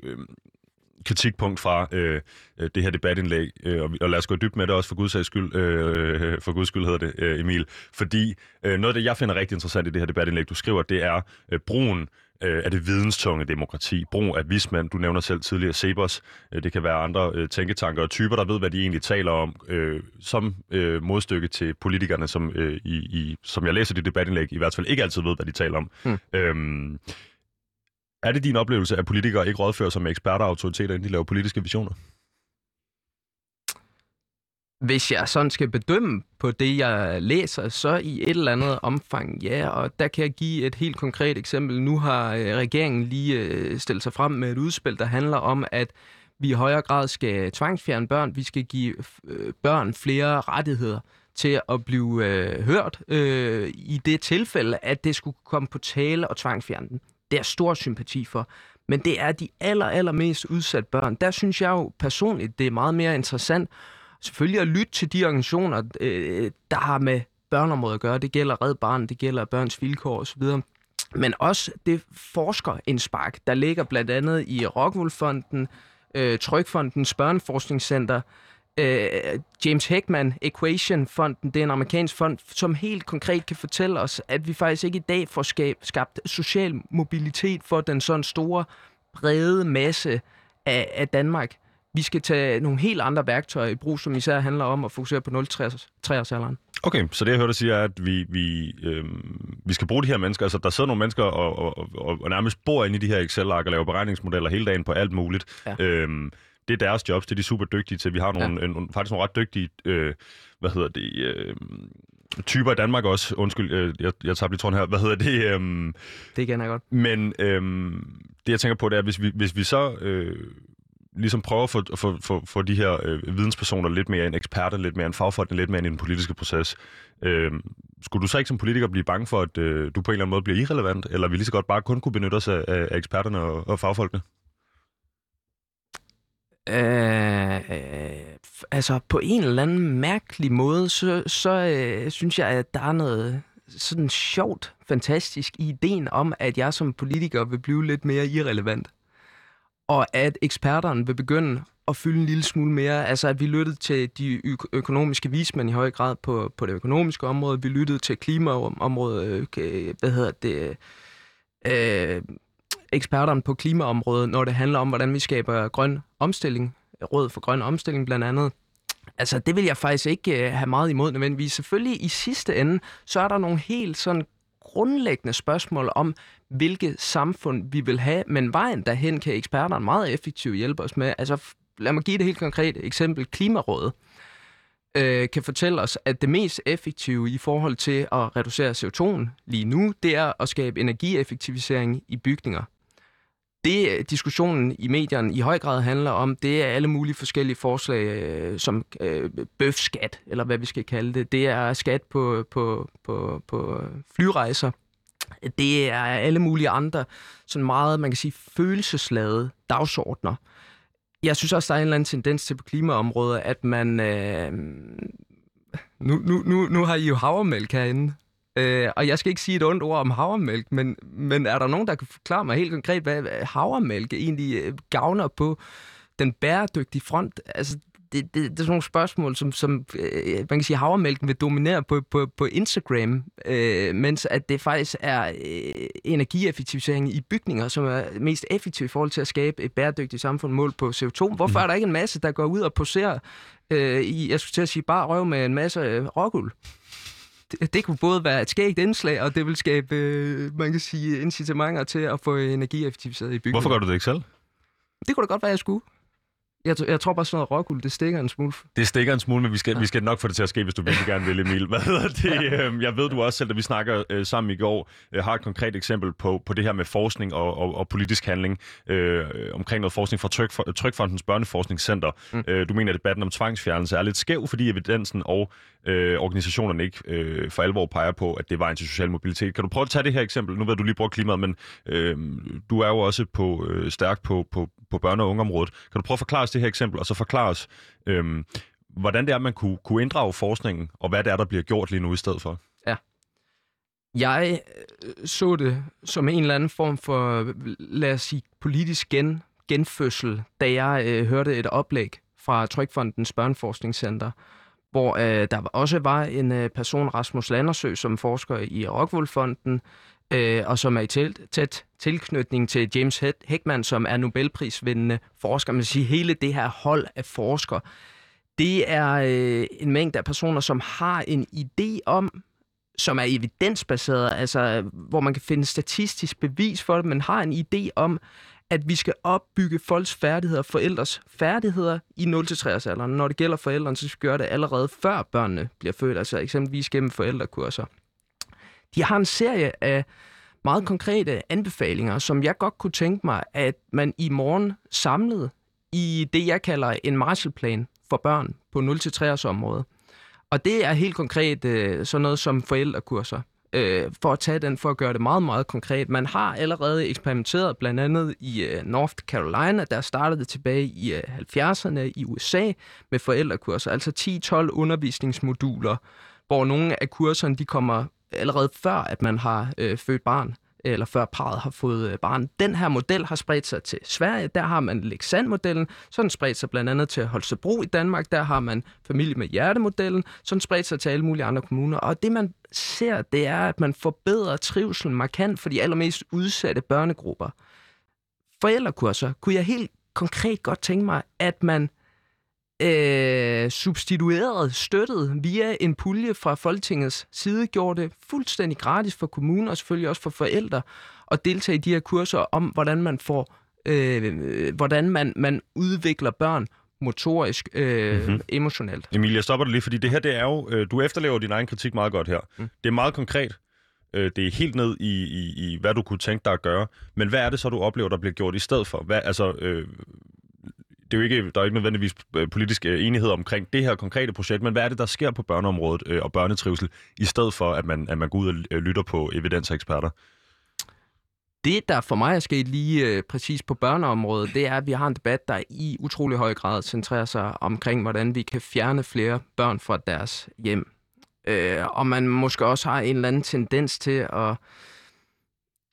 kritikpunkt fra øh, øh, det her debatindlæg, øh, og, og lad os gå dybt med det også for guds skyld, øh, for guds skyld hedder det, øh, Emil, fordi øh, noget af det, jeg finder rigtig interessant i det her debatindlæg, du skriver, det er øh, brugen øh, af det videnstunge demokrati. Brug af vismand, du nævner selv tidligere Sebers, øh, det kan være andre øh, tænketanker og typer, der ved, hvad de egentlig taler om, øh, som øh, modstykke til politikerne, som, øh, i, i, som jeg læser dit debatindlæg, i hvert fald ikke altid ved, hvad de taler om. Hmm. Øhm, er det din oplevelse, at politikere ikke rådfører sig med eksperter og autoriteter, inden de laver politiske visioner? Hvis jeg sådan skal bedømme på det, jeg læser, så i et eller andet omfang, ja. Og der kan jeg give et helt konkret eksempel. Nu har øh, regeringen lige øh, stillet sig frem med et udspil, der handler om, at vi i højere grad skal tvangsfjerne børn. Vi skal give øh, børn flere rettigheder til at blive øh, hørt øh, i det tilfælde, at det skulle komme på tale og tvangsfjerne den. Det er stor sympati for. men det er de aller, aller mest udsatte børn. Der synes jeg jo personligt, det er meget mere interessant selvfølgelig at lytte til de organisationer, øh, der har med børneområdet at gøre. Det gælder Red Barn, det gælder børns vilkår osv. Men også det forskerindspark, der ligger blandt andet i Rockwool-fonden, øh, Trykfondens Børneforskningscenter, øh, James Heckman Equation-fonden, det er en amerikansk fond, som helt konkret kan fortælle os, at vi faktisk ikke i dag får skabt, social mobilitet for den sådan store, brede masse af, af Danmark. Vi skal tage nogle helt andre værktøjer i brug, som især handler om at fokusere på 0-3-årsalderen. Okay, så det jeg hørte dig sige er, at vi, vi, øh, vi skal bruge de her mennesker. Altså, der sidder nogle mennesker og, og, og, og nærmest bor inde i de her Excel-ark og laver beregningsmodeller hele dagen på alt muligt. Ja. Øhm, det er deres jobs, det er de super dygtige til. Vi har nogle, ja. en, faktisk nogle ret dygtige, øh, hvad hedder det, øh, typer i Danmark også. Undskyld, øh, jeg, jeg tager lige tråden her. Hvad hedder det? Øh, det kan jeg godt. Men øh, det, jeg tænker på, det er, hvis vi, hvis vi så... Øh, ligesom prøver at få, få, få, få de her øh, videnspersoner lidt mere en eksperter, lidt mere en fagfolk, lidt mere ind i den politiske proces. Øh, skulle du så ikke som politiker blive bange for, at øh, du på en eller anden måde bliver irrelevant, eller vi lige så godt bare kun kunne benytte os af, af eksperterne og, og fagfolkene? Øh, øh, altså på en eller anden mærkelig måde, så, så øh, synes jeg, at der er noget sådan sjovt, fantastisk i ideen om, at jeg som politiker vil blive lidt mere irrelevant og at eksperterne vil begynde at fylde en lille smule mere. Altså at vi lyttede til de økonomiske vismænd i høj grad på, på det økonomiske område. Vi lyttede til klimaområdet, øh, okay, hvad hedder det, øh, eksperterne på klimaområdet, når det handler om, hvordan vi skaber grøn omstilling, råd for grøn omstilling blandt andet. Altså, det vil jeg faktisk ikke øh, have meget imod nødvendigvis. Selvfølgelig i sidste ende, så er der nogle helt sådan grundlæggende spørgsmål om, hvilket samfund vi vil have, men vejen derhen kan eksperterne meget effektivt hjælpe os med. Altså, lad mig give det helt konkret eksempel. Klimarådet øh, kan fortælle os, at det mest effektive i forhold til at reducere CO2'en lige nu, det er at skabe energieffektivisering i bygninger. Det diskussionen i medierne i høj grad handler om, det er alle mulige forskellige forslag, øh, som øh, bøfskat, eller hvad vi skal kalde det. Det er skat på, på, på, på flyrejser. Det er alle mulige andre, sådan meget, man kan sige, følelsesladede dagsordner. Jeg synes også, der er en eller anden tendens til på klimaområdet, at man... Øh, nu, nu, nu, nu har I jo havremælk herinde, øh, og jeg skal ikke sige et ondt ord om havremælk, men, men er der nogen, der kan forklare mig helt konkret, hvad havremælk egentlig øh, gavner på den bæredygtige front? Altså, det, det, det er sådan nogle spørgsmål, som, som øh, man kan sige, havremælken vil dominere på, på, på Instagram, øh, mens at det faktisk er øh, energieffektivisering i bygninger, som er mest effektiv i forhold til at skabe et bæredygtigt samfund mål på CO2. Hvorfor mm. er der ikke en masse, der går ud og poserer øh, i, jeg skulle til at sige, bare røv med en masse øh, rockuld? Det, det kunne både være et skægt indslag, og det vil skabe, øh, man kan sige, incitamenter til at få energieffektiviseret i bygninger. Hvorfor gør du det ikke selv? Det kunne da godt være, jeg skulle. Jeg, jeg tror bare sådan noget rockuld, det stikker en smule. Det stikker en smule, men vi skal, ja. vi skal nok få det til at ske, hvis du virkelig gerne vil, Emil. Hvad hedder det? Ja. Øhm, jeg ved, du også selv, da vi snakker øh, sammen i går, øh, har et konkret eksempel på, på det her med forskning og, og, og politisk handling øh, omkring noget forskning fra Tryk, Trykfondens Børneforskningscenter. Mm. Øh, du mener, at debatten om tvangsfjernelse er lidt skæv, fordi evidensen og øh, organisationerne ikke øh, for alvor peger på, at det er vejen til social mobilitet. Kan du prøve at tage det her eksempel? Nu ved du lige bruger klimaet, men øh, du er jo også på, øh, stærk på, på, på børne- og ungeområdet. Kan du prøve at forklare os det her eksempel, og så forklare os, øhm, hvordan det er, man kunne, kunne inddrage forskningen, og hvad det er, der bliver gjort lige nu i stedet for? Ja. Jeg øh, så det som en eller anden form for, lad os sige, politisk gen, genfødsel, da jeg øh, hørte et oplæg fra Trykfondens Børneforskningscenter, hvor øh, der også var en øh, person, Rasmus Landersø, som forsker i Rockwool-fonden, øh, og som er i tæt, tæt tilknytning til James Heckman, som er Nobelprisvindende forsker. Man sige, hele det her hold af forskere, det er øh, en mængde af personer, som har en idé om, som er evidensbaseret, altså hvor man kan finde statistisk bevis for det, men har en idé om, at vi skal opbygge folks færdigheder, forældres færdigheder i 0-3 alderen. Når det gælder forældrene, så skal vi gøre det allerede før børnene bliver født, altså eksempelvis gennem forældrekurser. De har en serie af meget konkrete anbefalinger, som jeg godt kunne tænke mig, at man i morgen samlede i det, jeg kalder en Marshallplan for børn på 0-3 års område. Og det er helt konkret øh, sådan noget som forældrekurser øh, for at tage den, for at gøre det meget, meget konkret. Man har allerede eksperimenteret, blandt andet i øh, North Carolina, der startede det tilbage i øh, 70'erne i USA med forældrekurser, altså 10-12 undervisningsmoduler, hvor nogle af kurserne de kommer allerede før, at man har øh, født barn eller før parret har fået øh, barn. Den her model har spredt sig til Sverige. Der har man Lexand-modellen. Så den spredt sig blandt andet til Holstebro i Danmark. Der har man familie med hjertemodellen. Så den spredt sig til alle mulige andre kommuner. Og det man ser, det er, at man forbedrer trivselen markant for de allermest udsatte børnegrupper. Forældrekurser kunne jeg helt konkret godt tænke mig, at man øh, substitueret, støttet via en pulje fra Folketingets side, gjorde det fuldstændig gratis for kommuner og selvfølgelig også for forældre at deltage i de her kurser om, hvordan man får, øh, hvordan man, man udvikler børn motorisk, øh, mm-hmm. emotionelt. Emilie, jeg stopper dig lige, fordi det her, det er jo, øh, du efterlever din egen kritik meget godt her. Mm. Det er meget konkret. Øh, det er helt ned i, i, i, hvad du kunne tænke dig at gøre. Men hvad er det så, du oplever, der bliver gjort i stedet for? Hvad, altså, øh, det er jo ikke, der er ikke nødvendigvis øh, politisk øh, enighed omkring det her konkrete projekt, men hvad er det, der sker på børneområdet øh, og børnetrivsel, i stedet for, at man, at man går ud og lytter på evidenseksperter? Det, der for mig er sket lige øh, præcis på børneområdet, det er, at vi har en debat, der i utrolig høj grad centrerer sig omkring, hvordan vi kan fjerne flere børn fra deres hjem. Øh, og man måske også har en eller anden tendens til at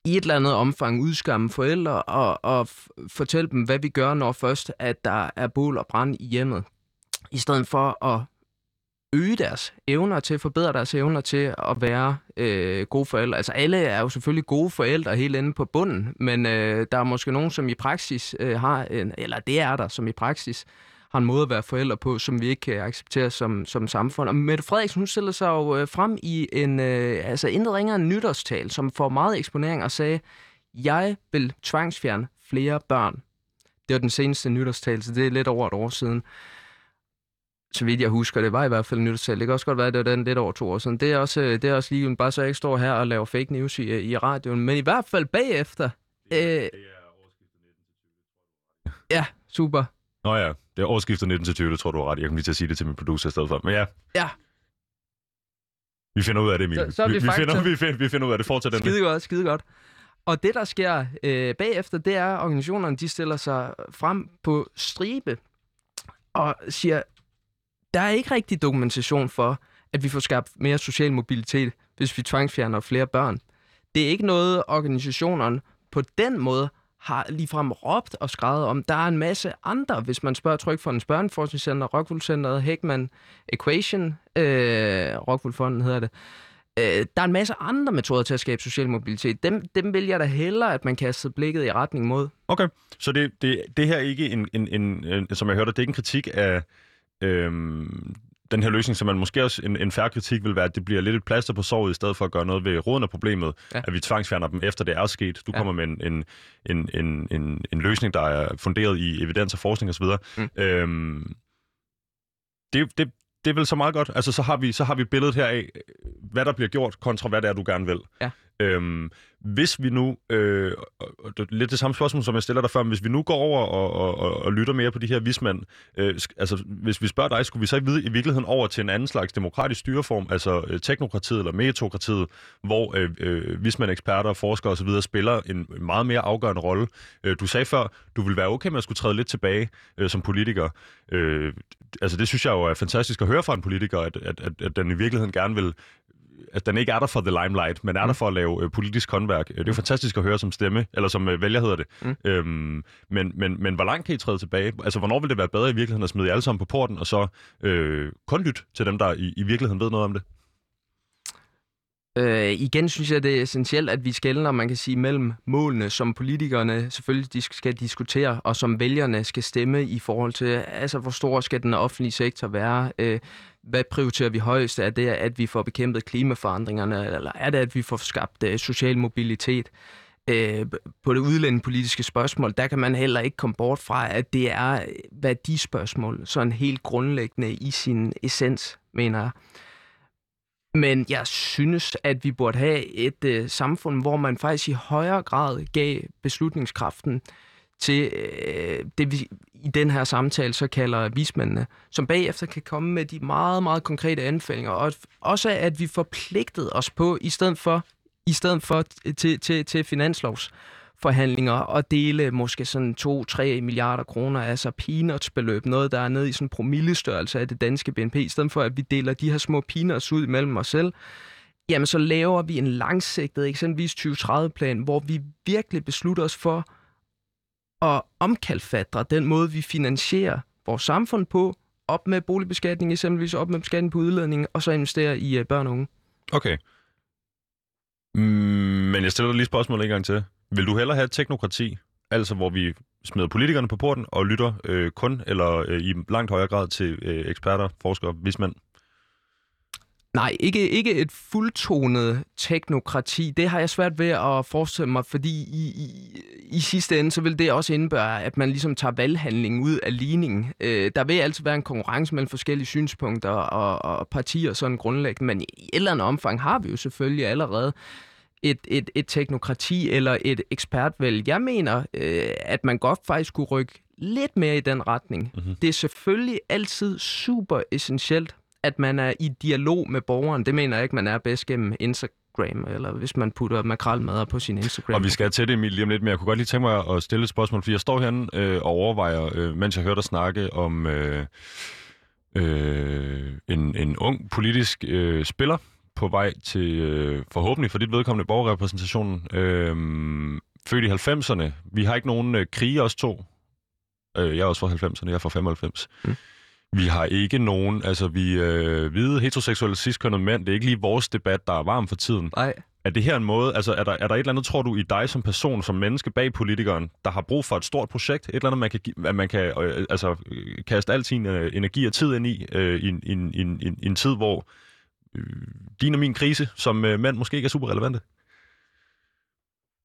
i et eller andet omfang udskamme forældre og, og fortælle dem, hvad vi gør, når først, at der er bål og brand i hjemmet. I stedet for at øge deres evner til, forbedre deres evner til at være øh, gode forældre. Altså alle er jo selvfølgelig gode forældre helt inde på bunden, men øh, der er måske nogen, som i praksis øh, har, en, eller det er der, som i praksis har en måde at være forældre på, som vi ikke kan acceptere som, som samfund. Og Mette Frederiksen, hun stiller sig jo øh, frem i en, øh, altså intet ringere en nytårstal, som får meget eksponering og sagde, jeg vil tvangsfjerne flere børn. Det var den seneste nytårstal, så det er lidt over et år siden. Så vidt jeg husker, det var i hvert fald en nytårstal. Det kan også godt være, at det var den lidt over to år siden. Det er også, øh, det er også lige, bare så jeg ikke står her og laver fake news i, i radioen. Men i hvert fald bagefter... Det, øh, det er Ja, super. Nå ja, det er årsskiftet 19 til 20, det tror du er ret. Jeg kan lige til at sige det til min producer i stedet for. Men ja. Ja. Vi finder ud af det, Emil. Så, så er vi, vi, vi, finder, vi, finder, vi finder ud af det. Fortsæt den. Skide godt, skide godt. Og det, der sker øh, bagefter, det er, at organisationerne de stiller sig frem på stribe og siger, der er ikke rigtig dokumentation for, at vi får skabt mere social mobilitet, hvis vi tvangsfjerner flere børn. Det er ikke noget, organisationerne på den måde har ligefrem råbt og skrevet om. Der er en masse andre, hvis man spørger Trykfondens Børneforskningscenter, Rockwool Centeret, Heckman Equation, øh, Rockwool Fonden hedder det. Øh, der er en masse andre metoder til at skabe social mobilitet. Dem, dem vil jeg da hellere, at man kaster blikket i retning mod. Okay, så det, det, det her er ikke en, en, en, en, som jeg hørte, det er ikke en kritik af øhm, den her løsning, som man måske også en, en færre kritik vil være, at det bliver lidt et plaster på såret, i stedet for at gøre noget ved roden af problemet, ja. at vi tvangsfjerner dem efter det er sket. Du ja. kommer med en, en, en, en, en, en løsning, der er funderet i evidens og forskning osv. Mm. Øhm, det, det, det er vel så meget godt. Altså, så har vi, så har vi billedet her af, hvad der bliver gjort, kontra hvad det er, du gerne vil. Ja. Øhm, hvis vi nu, øh, og det er lidt det samme spørgsmål, som jeg stiller dig før, men hvis vi nu går over og, og, og, og lytter mere på de her vismænd, øh, altså hvis vi spørger dig, skulle vi så ikke vide i virkeligheden over til en anden slags demokratisk styreform, altså øh, teknokratiet eller metokratiet, hvor øh, øh, vismænd, eksperter, forskere osv. spiller en meget mere afgørende rolle. Øh, du sagde før, du ville være okay med at skulle træde lidt tilbage øh, som politiker. Øh, altså det synes jeg jo er fantastisk at høre fra en politiker, at, at, at, at den i virkeligheden gerne vil at den ikke er der for the limelight, men er mm. der for at lave øh, politisk håndværk. Det er jo fantastisk at høre som stemme, eller som øh, vælger hedder det. Mm. Øhm, men, men, men hvor langt kan I træde tilbage? Altså, hvornår vil det være bedre i virkeligheden at smide jer alle sammen på porten, og så øh, kun lytte til dem, der i, i virkeligheden ved noget om det? Øh, igen synes jeg, det er essentielt, at vi skældner, man kan sige, mellem målene, som politikerne selvfølgelig de skal diskutere, og som vælgerne skal stemme i forhold til, altså hvor stor skal den offentlige sektor være? Øh, hvad prioriterer vi højst? Er det, at vi får bekæmpet klimaforandringerne, eller er det, at vi får skabt øh, social mobilitet? Uh, på det udlændingepolitiske spørgsmål, der kan man heller ikke komme bort fra, at det er øh, værdispørgsmål, sådan helt grundlæggende i sin essens, mener jeg. Men jeg synes, at vi burde have et øh, samfund, hvor man faktisk i højere grad gav beslutningskraften til øh, det, vi i den her samtale så kalder vismændene, som bagefter kan komme med de meget, meget konkrete anbefalinger, og også at vi forpligtede os på, i stedet for, i stedet for til, til, til finanslovs forhandlinger og dele måske sådan 2-3 milliarder kroner, altså peanuts beløb, noget der er nede i sådan promillestørrelse af det danske BNP, i stedet for at vi deler de her små peanuts ud mellem os selv, jamen så laver vi en langsigtet, eksempelvis 2030-plan, hvor vi virkelig beslutter os for at omkalfatre den måde, vi finansierer vores samfund på, op med boligbeskatning, eksempelvis op med beskatning på udledning, og så investere i øh, børn og unge. Okay. Mm, men jeg stiller dig lige spørgsmålet en gang til. Vil du hellere have teknokrati, altså hvor vi smider politikerne på porten og lytter øh, kun eller øh, i langt højere grad til øh, eksperter, forskere, vismænd? Nej, ikke, ikke et fuldtonet teknokrati. Det har jeg svært ved at forestille mig, fordi i, i, i sidste ende, så vil det også indebære, at man ligesom tager valghandlingen ud af ligningen. Øh, der vil altid være en konkurrence mellem forskellige synspunkter og, og partier sådan grundlæggende, men i et eller andet omfang har vi jo selvfølgelig allerede et, et, et teknokrati eller et ekspertvalg. Jeg mener, øh, at man godt faktisk kunne rykke lidt mere i den retning. Mm-hmm. Det er selvfølgelig altid super essentielt, at man er i dialog med borgeren. Det mener jeg ikke, man er bedst gennem Instagram, eller hvis man putter makralmadder på sin Instagram. Og vi skal til det, Emil, lige om lidt, men jeg kunne godt lige tænke mig at stille et spørgsmål, fordi jeg står herinde øh, og overvejer, øh, mens jeg hørte dig snakke om øh, øh, en, en ung politisk øh, spiller på vej til, øh, forhåbentlig for dit vedkommende, borgerrepræsentationen. Øh, født i 90'erne. Vi har ikke nogen øh, krige, os to. Øh, jeg er også fra 90'erne, jeg er fra 95. Mm. Vi har ikke nogen, altså vi øh, hvide heteroseksuelle ciskønnede mænd, det er ikke lige vores debat, der er varm for tiden. Nej. Er det her en måde, altså er der, er der et eller andet, tror du, i dig som person, som menneske bag politikeren, der har brug for et stort projekt? Et eller andet, man kan, at man kan øh, altså, kaste al sin øh, energi og tid ind i, øh, i, i, i, i, i en tid, hvor øh, Øh, din og min krise som øh, mand måske ikke er super relevante?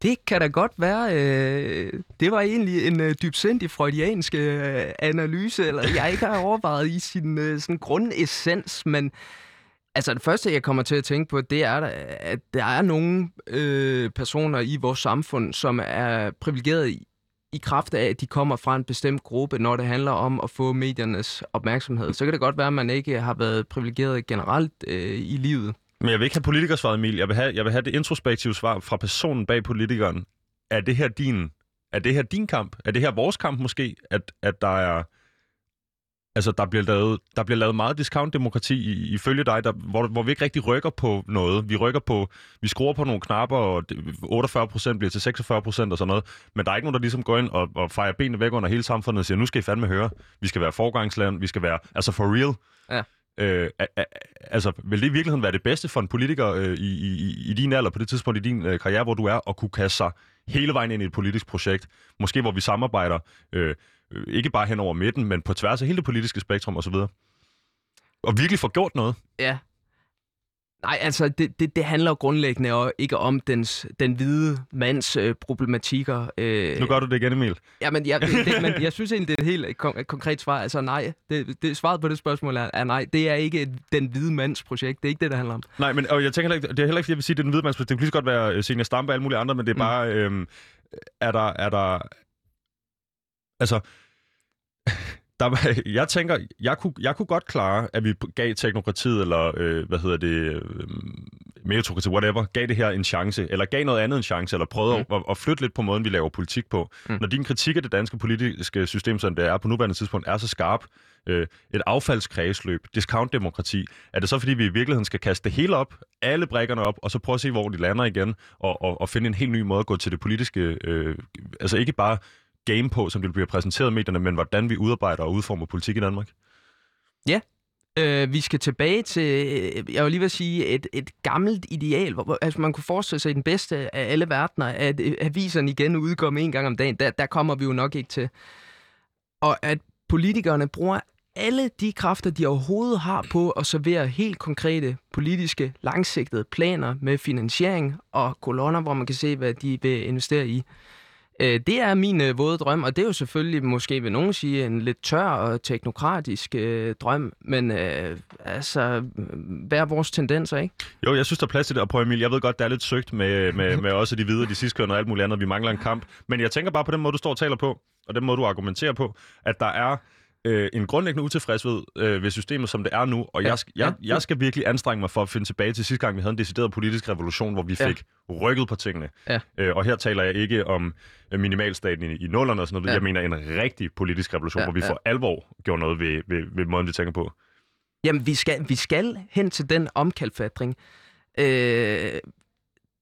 Det kan da godt være. Øh, det var egentlig en øh, dybsindig freudiansk øh, analyse, eller jeg ikke har overvejet i sin øh, sådan grundessens, men altså det første, jeg kommer til at tænke på, det er, at der er nogle øh, personer i vores samfund, som er privilegeret i, kraft af, at de kommer fra en bestemt gruppe, når det handler om at få mediernes opmærksomhed. Så kan det godt være, at man ikke har været privilegeret generelt øh, i livet. Men jeg vil ikke have politikersvaret, Emil. Jeg vil have, jeg vil have det introspektive svar fra personen bag politikeren. Er det her din, er det her din kamp? Er det her vores kamp måske? At, at der er... Altså, der bliver lavet, der bliver lavet meget discount-demokrati ifølge dig, der, hvor, hvor vi ikke rigtig rykker på noget. Vi rykker på, vi skruer på nogle knapper, og 48 procent bliver til 46 procent og sådan noget. Men der er ikke nogen, der ligesom går ind og, og fejrer benene væk under hele samfundet og siger, nu skal I fandme høre. Vi skal være forgangsland, vi skal være, altså for real. Ja. Øh, altså, vil det i virkeligheden være det bedste for en politiker øh, i, i, i din alder, på det tidspunkt i din øh, karriere, hvor du er, at kunne kaste sig hele vejen ind i et politisk projekt? Måske hvor vi samarbejder, øh, ikke bare hen over midten, men på tværs af hele det politiske spektrum osv. Og virkelig få gjort noget. Ja, Nej, altså det, det, det handler jo grundlæggende og ikke om dens, den hvide mands øh, problematikker. Øh, nu gør du det igen, Emil. Ja, men jeg, det, men jeg synes egentlig, det er et helt kon- konkret svar. Altså nej, det, det, svaret på det spørgsmål er, er nej. Det er ikke den hvide mands projekt. Det er ikke det, det handler om. Nej, men og jeg tænker heller ikke, det er heller ikke, fordi jeg vil sige, det er den hvide mands projekt. Det kunne lige så godt være øh, Senior Stampe og alle mulige andre, men det er mm. bare, øh, er der, er der, altså, der, jeg tænker, jeg kunne, jeg kunne godt klare, at vi gav teknokratiet, eller øh, hvad hedder det, øh, meritokratiet, whatever, gav det her en chance, eller gav noget andet en chance, eller prøvede mm. at, at flytte lidt på måden, vi laver politik på. Mm. Når din kritik af det danske politiske system, som det er på nuværende tidspunkt, er så skarp, øh, et affaldskredsløb, discountdemokrati, er det så fordi, vi i virkeligheden skal kaste det hele op, alle brækkerne op, og så prøve at se, hvor de lander igen, og, og, og finde en helt ny måde at gå til det politiske, øh, altså ikke bare game på, som det bliver præsenteret i medierne, men hvordan vi udarbejder og udformer politik i Danmark? Ja, Øh, vi skal tilbage til, øh, jeg vil lige vil sige, et, et gammelt ideal, hvor altså man kunne forestille sig den bedste af alle verdener, at øh, aviserne igen udkom en gang om dagen. Der, der kommer vi jo nok ikke til. Og at politikerne bruger alle de kræfter, de overhovedet har på at servere helt konkrete politiske, langsigtede planer med finansiering og kolonner, hvor man kan se, hvad de vil investere i. Øh, det er min øh, våde drøm, og det er jo selvfølgelig, måske vil nogen sige, en lidt tør og teknokratisk øh, drøm, men øh, altså, hvad er vores tendenser, ikke? Jo, jeg synes, der er plads til det, og prøv Emil, jeg ved godt, der er lidt søgt med, med, med også de videre, de sidste og alt muligt andet, vi mangler en kamp, men jeg tænker bare på den måde, du står og taler på, og den måde, du argumenterer på, at der er øh, en grundlæggende utilfredshed øh, ved systemet, som det er nu, og ja, jeg, jeg, ja. jeg skal virkelig anstrenge mig for at finde tilbage til sidste gang, vi havde en decideret politisk revolution, hvor vi ja. fik rykket på tingene. Ja. Øh, og her taler jeg ikke om øh, minimalstaten i, i nullerne og sådan noget. Ja. Jeg mener en rigtig politisk revolution, ja, hvor vi ja. for alvor gjorde noget ved, ved, ved måden, vi tænker på. Jamen, vi skal, vi skal hen til den omkalfatring. Øh,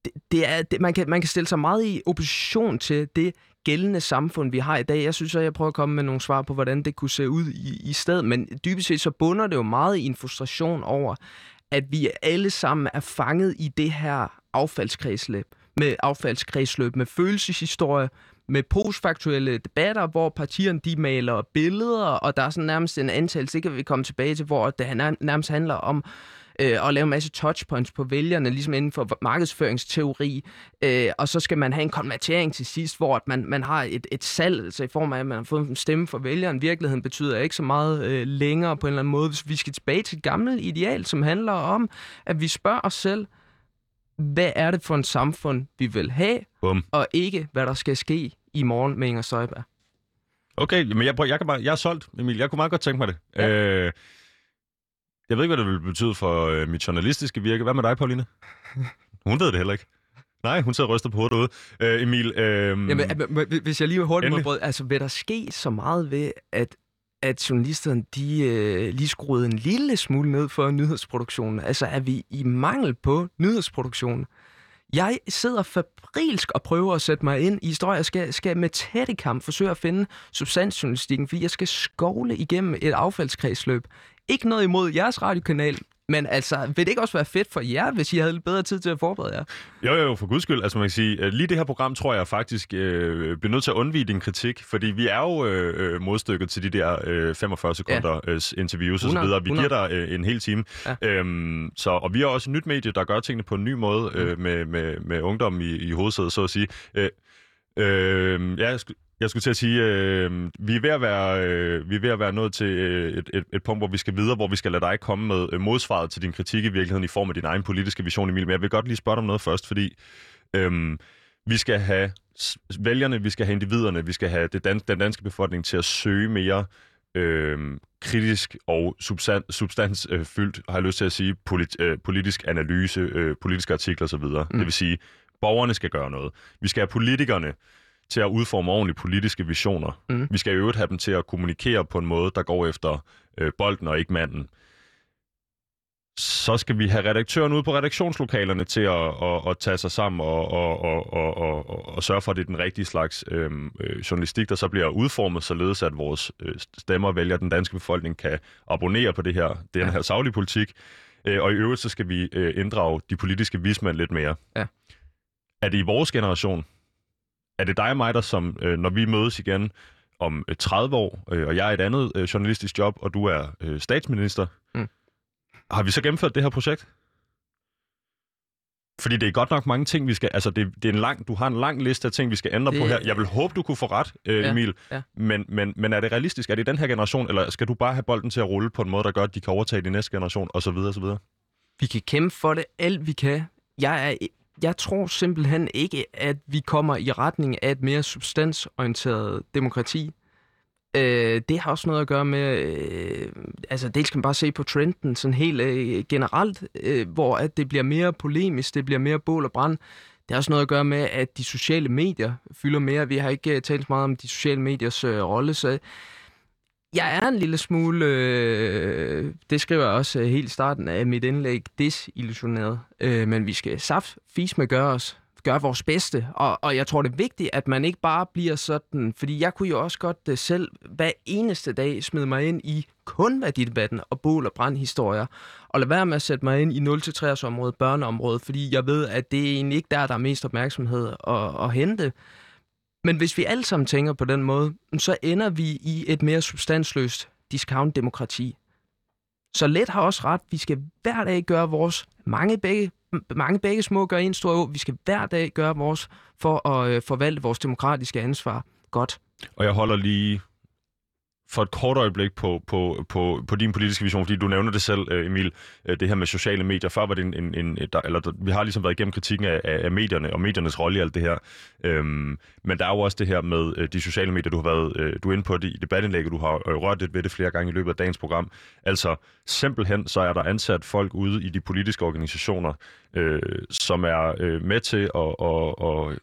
det, det er, det, man, kan, man kan stille sig meget i opposition til det gældende samfund, vi har i dag. Jeg synes, at jeg prøver at komme med nogle svar på, hvordan det kunne se ud i, i stedet. Men dybest set så bunder det jo meget i en frustration over, at vi alle sammen er fanget i det her affaldskredsløb. Med affaldskredsløb, med følelseshistorie, med postfaktuelle debatter, hvor partierne de maler billeder, og der er sådan nærmest en antal, så kan vi komme tilbage til, hvor det nærmest handler om øh, og lave en masse touchpoints på vælgerne, ligesom inden for markedsføringsteori. Øh, og så skal man have en konvertering til sidst, hvor man, man har et, et salg, altså i form af, at man har fået en stemme for vælgeren. Virkeligheden betyder ikke så meget øh, længere på en eller anden måde. Hvis vi skal tilbage til et gammelt ideal, som handler om, at vi spørger os selv, hvad er det for en samfund, vi vil have, Bum. og ikke, hvad der skal ske i morgen med Inger Støjberg. Okay, men jeg, jeg, kan bare, jeg er solgt, Emil. Jeg kunne meget godt tænke mig det. Ja. Øh, jeg ved ikke, hvad det vil betyde for øh, mit journalistiske virke. Hvad med dig, Pauline? Hun ved det heller ikke. Nej, hun sidder og ryster på hovedet ude. Øh, Emil... Øh... Jamen, hvis jeg lige hurtigt må brød, altså vil der ske så meget ved, at at journalisterne de øh, lige skruede en lille smule ned for nyhedsproduktionen. Altså er vi i mangel på nyhedsproduktion? Jeg sidder fabrilsk og prøver at sætte mig ind i historier. Jeg skal, skal med tættekamp forsøge at finde substansjournalistikken, fordi jeg skal skovle igennem et affaldskredsløb. Ikke noget imod jeres radiokanal, men altså, vil det ikke også være fedt for jer, hvis I havde lidt bedre tid til at forberede jer? Jo, jo, for guds skyld. Altså man kan sige, lige det her program tror jeg faktisk øh, bliver nødt til at undvige din kritik, fordi vi er jo øh, øh modstykket til de der øh, 45 sekunder ja. interviews videre. Vi 100. giver dig øh, en hel time. Ja. Øhm, så, og vi er også et nyt medie, der gør tingene på en ny måde øh, mm. med, med, med ungdom i, i hovedsædet, så at sige. Øh, øh, ja, jeg jeg skulle til at sige, øh, vi, er ved at være, øh, vi er ved at være nået til øh, et, et, et punkt, hvor vi skal videre, hvor vi skal lade dig komme med øh, modsvaret til din kritik i virkeligheden i form af din egen politiske vision, Emil. Men jeg vil godt lige spørge dig om noget først, fordi øh, vi skal have vælgerne, vi skal have individerne, vi skal have det dan- den danske befolkning til at søge mere øh, kritisk og substan- substansfyldt, øh, har jeg lyst til at sige, polit- øh, politisk analyse, øh, politiske artikler osv. Mm. Det vil sige, borgerne skal gøre noget. Vi skal have politikerne til at udforme ordentlige politiske visioner. Mm. Vi skal i øvrigt have dem til at kommunikere på en måde, der går efter øh, bolden og ikke manden. Så skal vi have redaktøren ud på redaktionslokalerne til at, at, at tage sig sammen og, og, og, og, og, og sørge for, at det er den rigtige slags øhm, øh, journalistik, der så bliver udformet, således at vores øh, stemmer vælger, den danske befolkning kan abonnere på det her, den ja. her savlige politik. Øh, og i øvrigt så skal vi øh, inddrage de politiske vismænd lidt mere. Ja. Er det i vores generation, er det dig og mig, der som, øh, når vi mødes igen om øh, 30 år, øh, og jeg er et andet øh, journalistisk job, og du er øh, statsminister, mm. har vi så gennemført det her projekt? Fordi det er godt nok mange ting, vi skal... Altså, det, det er en lang, du har en lang liste af ting, vi skal ændre det, på her. Jeg vil håbe, du kunne få ret, øh, ja, Emil. Ja. Men, men, men er det realistisk? Er det den her generation, eller skal du bare have bolden til at rulle på en måde, der gør, at de kan overtage de næste generation, og så videre, og så videre? Vi kan kæmpe for det alt, vi kan. Jeg er jeg tror simpelthen ikke, at vi kommer i retning af et mere substansorienteret demokrati. Øh, det har også noget at gøre med, øh, altså dels kan man bare se på trenden sådan helt øh, generelt, øh, hvor at det bliver mere polemisk, det bliver mere bål og brand. Det har også noget at gøre med, at de sociale medier fylder mere. Vi har ikke øh, talt så meget om de sociale mediers øh, rolle, så jeg er en lille smule, øh, det skriver jeg også øh, helt starten af mit indlæg, desillusioneret. Øh, men vi skal saft fis med gøre os, gøre vores bedste. Og, og jeg tror, det er vigtigt, at man ikke bare bliver sådan, fordi jeg kunne jo også godt uh, selv hver eneste dag smide mig ind i kun værdidebatten og bål og brandhistorier, og lade være med at sætte mig ind i 0-3 området, børneområdet, fordi jeg ved, at det er egentlig ikke der, der er mest opmærksomhed at, at hente. Men hvis vi alle sammen tænker på den måde, så ender vi i et mere substansløst discount-demokrati. Så let har også ret. Vi skal hver dag gøre vores mange begge mange begge små gør en stor å. Vi skal hver dag gøre vores for at øh, forvalte vores demokratiske ansvar godt. Og jeg holder lige for et kort øjeblik på, på, på, på din politiske vision, fordi du nævner det selv, øh, Emil, øh, det her med sociale medier. Før var det en, en, en der, eller der, vi har ligesom været igennem kritikken af, af medierne og mediernes rolle i alt det her. Øhm, men der er jo også det her med øh, de sociale medier, du har været du er inde på det i debatindlægget, du har rørt lidt ved det flere gange i løbet af dagens program. Altså simpelthen så er der ansat folk ude i de politiske organisationer, øh, som er øh, med til at, at, at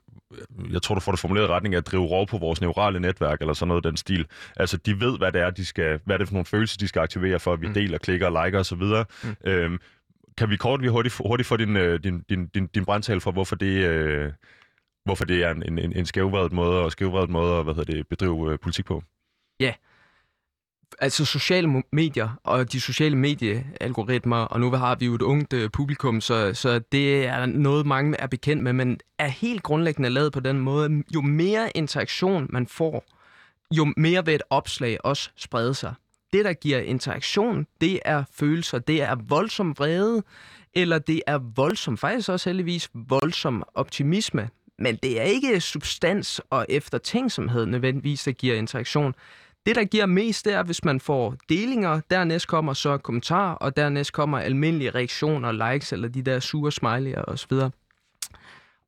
jeg tror, du får det formuleret retning af at drive rov på vores neurale netværk, eller sådan noget den stil. Altså, de ved, hvad det er, de skal, hvad er det for nogle følelser, de skal aktivere, for at vi mm. deler, klikker, liker osv. Mm. Øhm, kan vi kort vi hurtigt, hurtigt få din, øh, din, din, din, din brandtal for, hvorfor det, øh, hvorfor det er en, en, en skævvredet måde, og skævvredet måde at hvad hedder det, bedrive øh, politik på? Ja, altså sociale medier og de sociale mediealgoritmer, og nu har vi jo et ungt øh, publikum, så, så det er noget, mange er bekendt med, men er helt grundlæggende lavet på den måde. Jo mere interaktion man får, jo mere vil et opslag også sprede sig. Det, der giver interaktion, det er følelser, det er voldsom vrede, eller det er voldsom, faktisk også heldigvis voldsom optimisme. Men det er ikke substans og eftertænksomhed nødvendigvis, der giver interaktion. Det, der giver mest, det er, hvis man får delinger, dernæst kommer så kommentarer, og dernæst kommer almindelige reaktioner, likes eller de der sure smiley'er osv.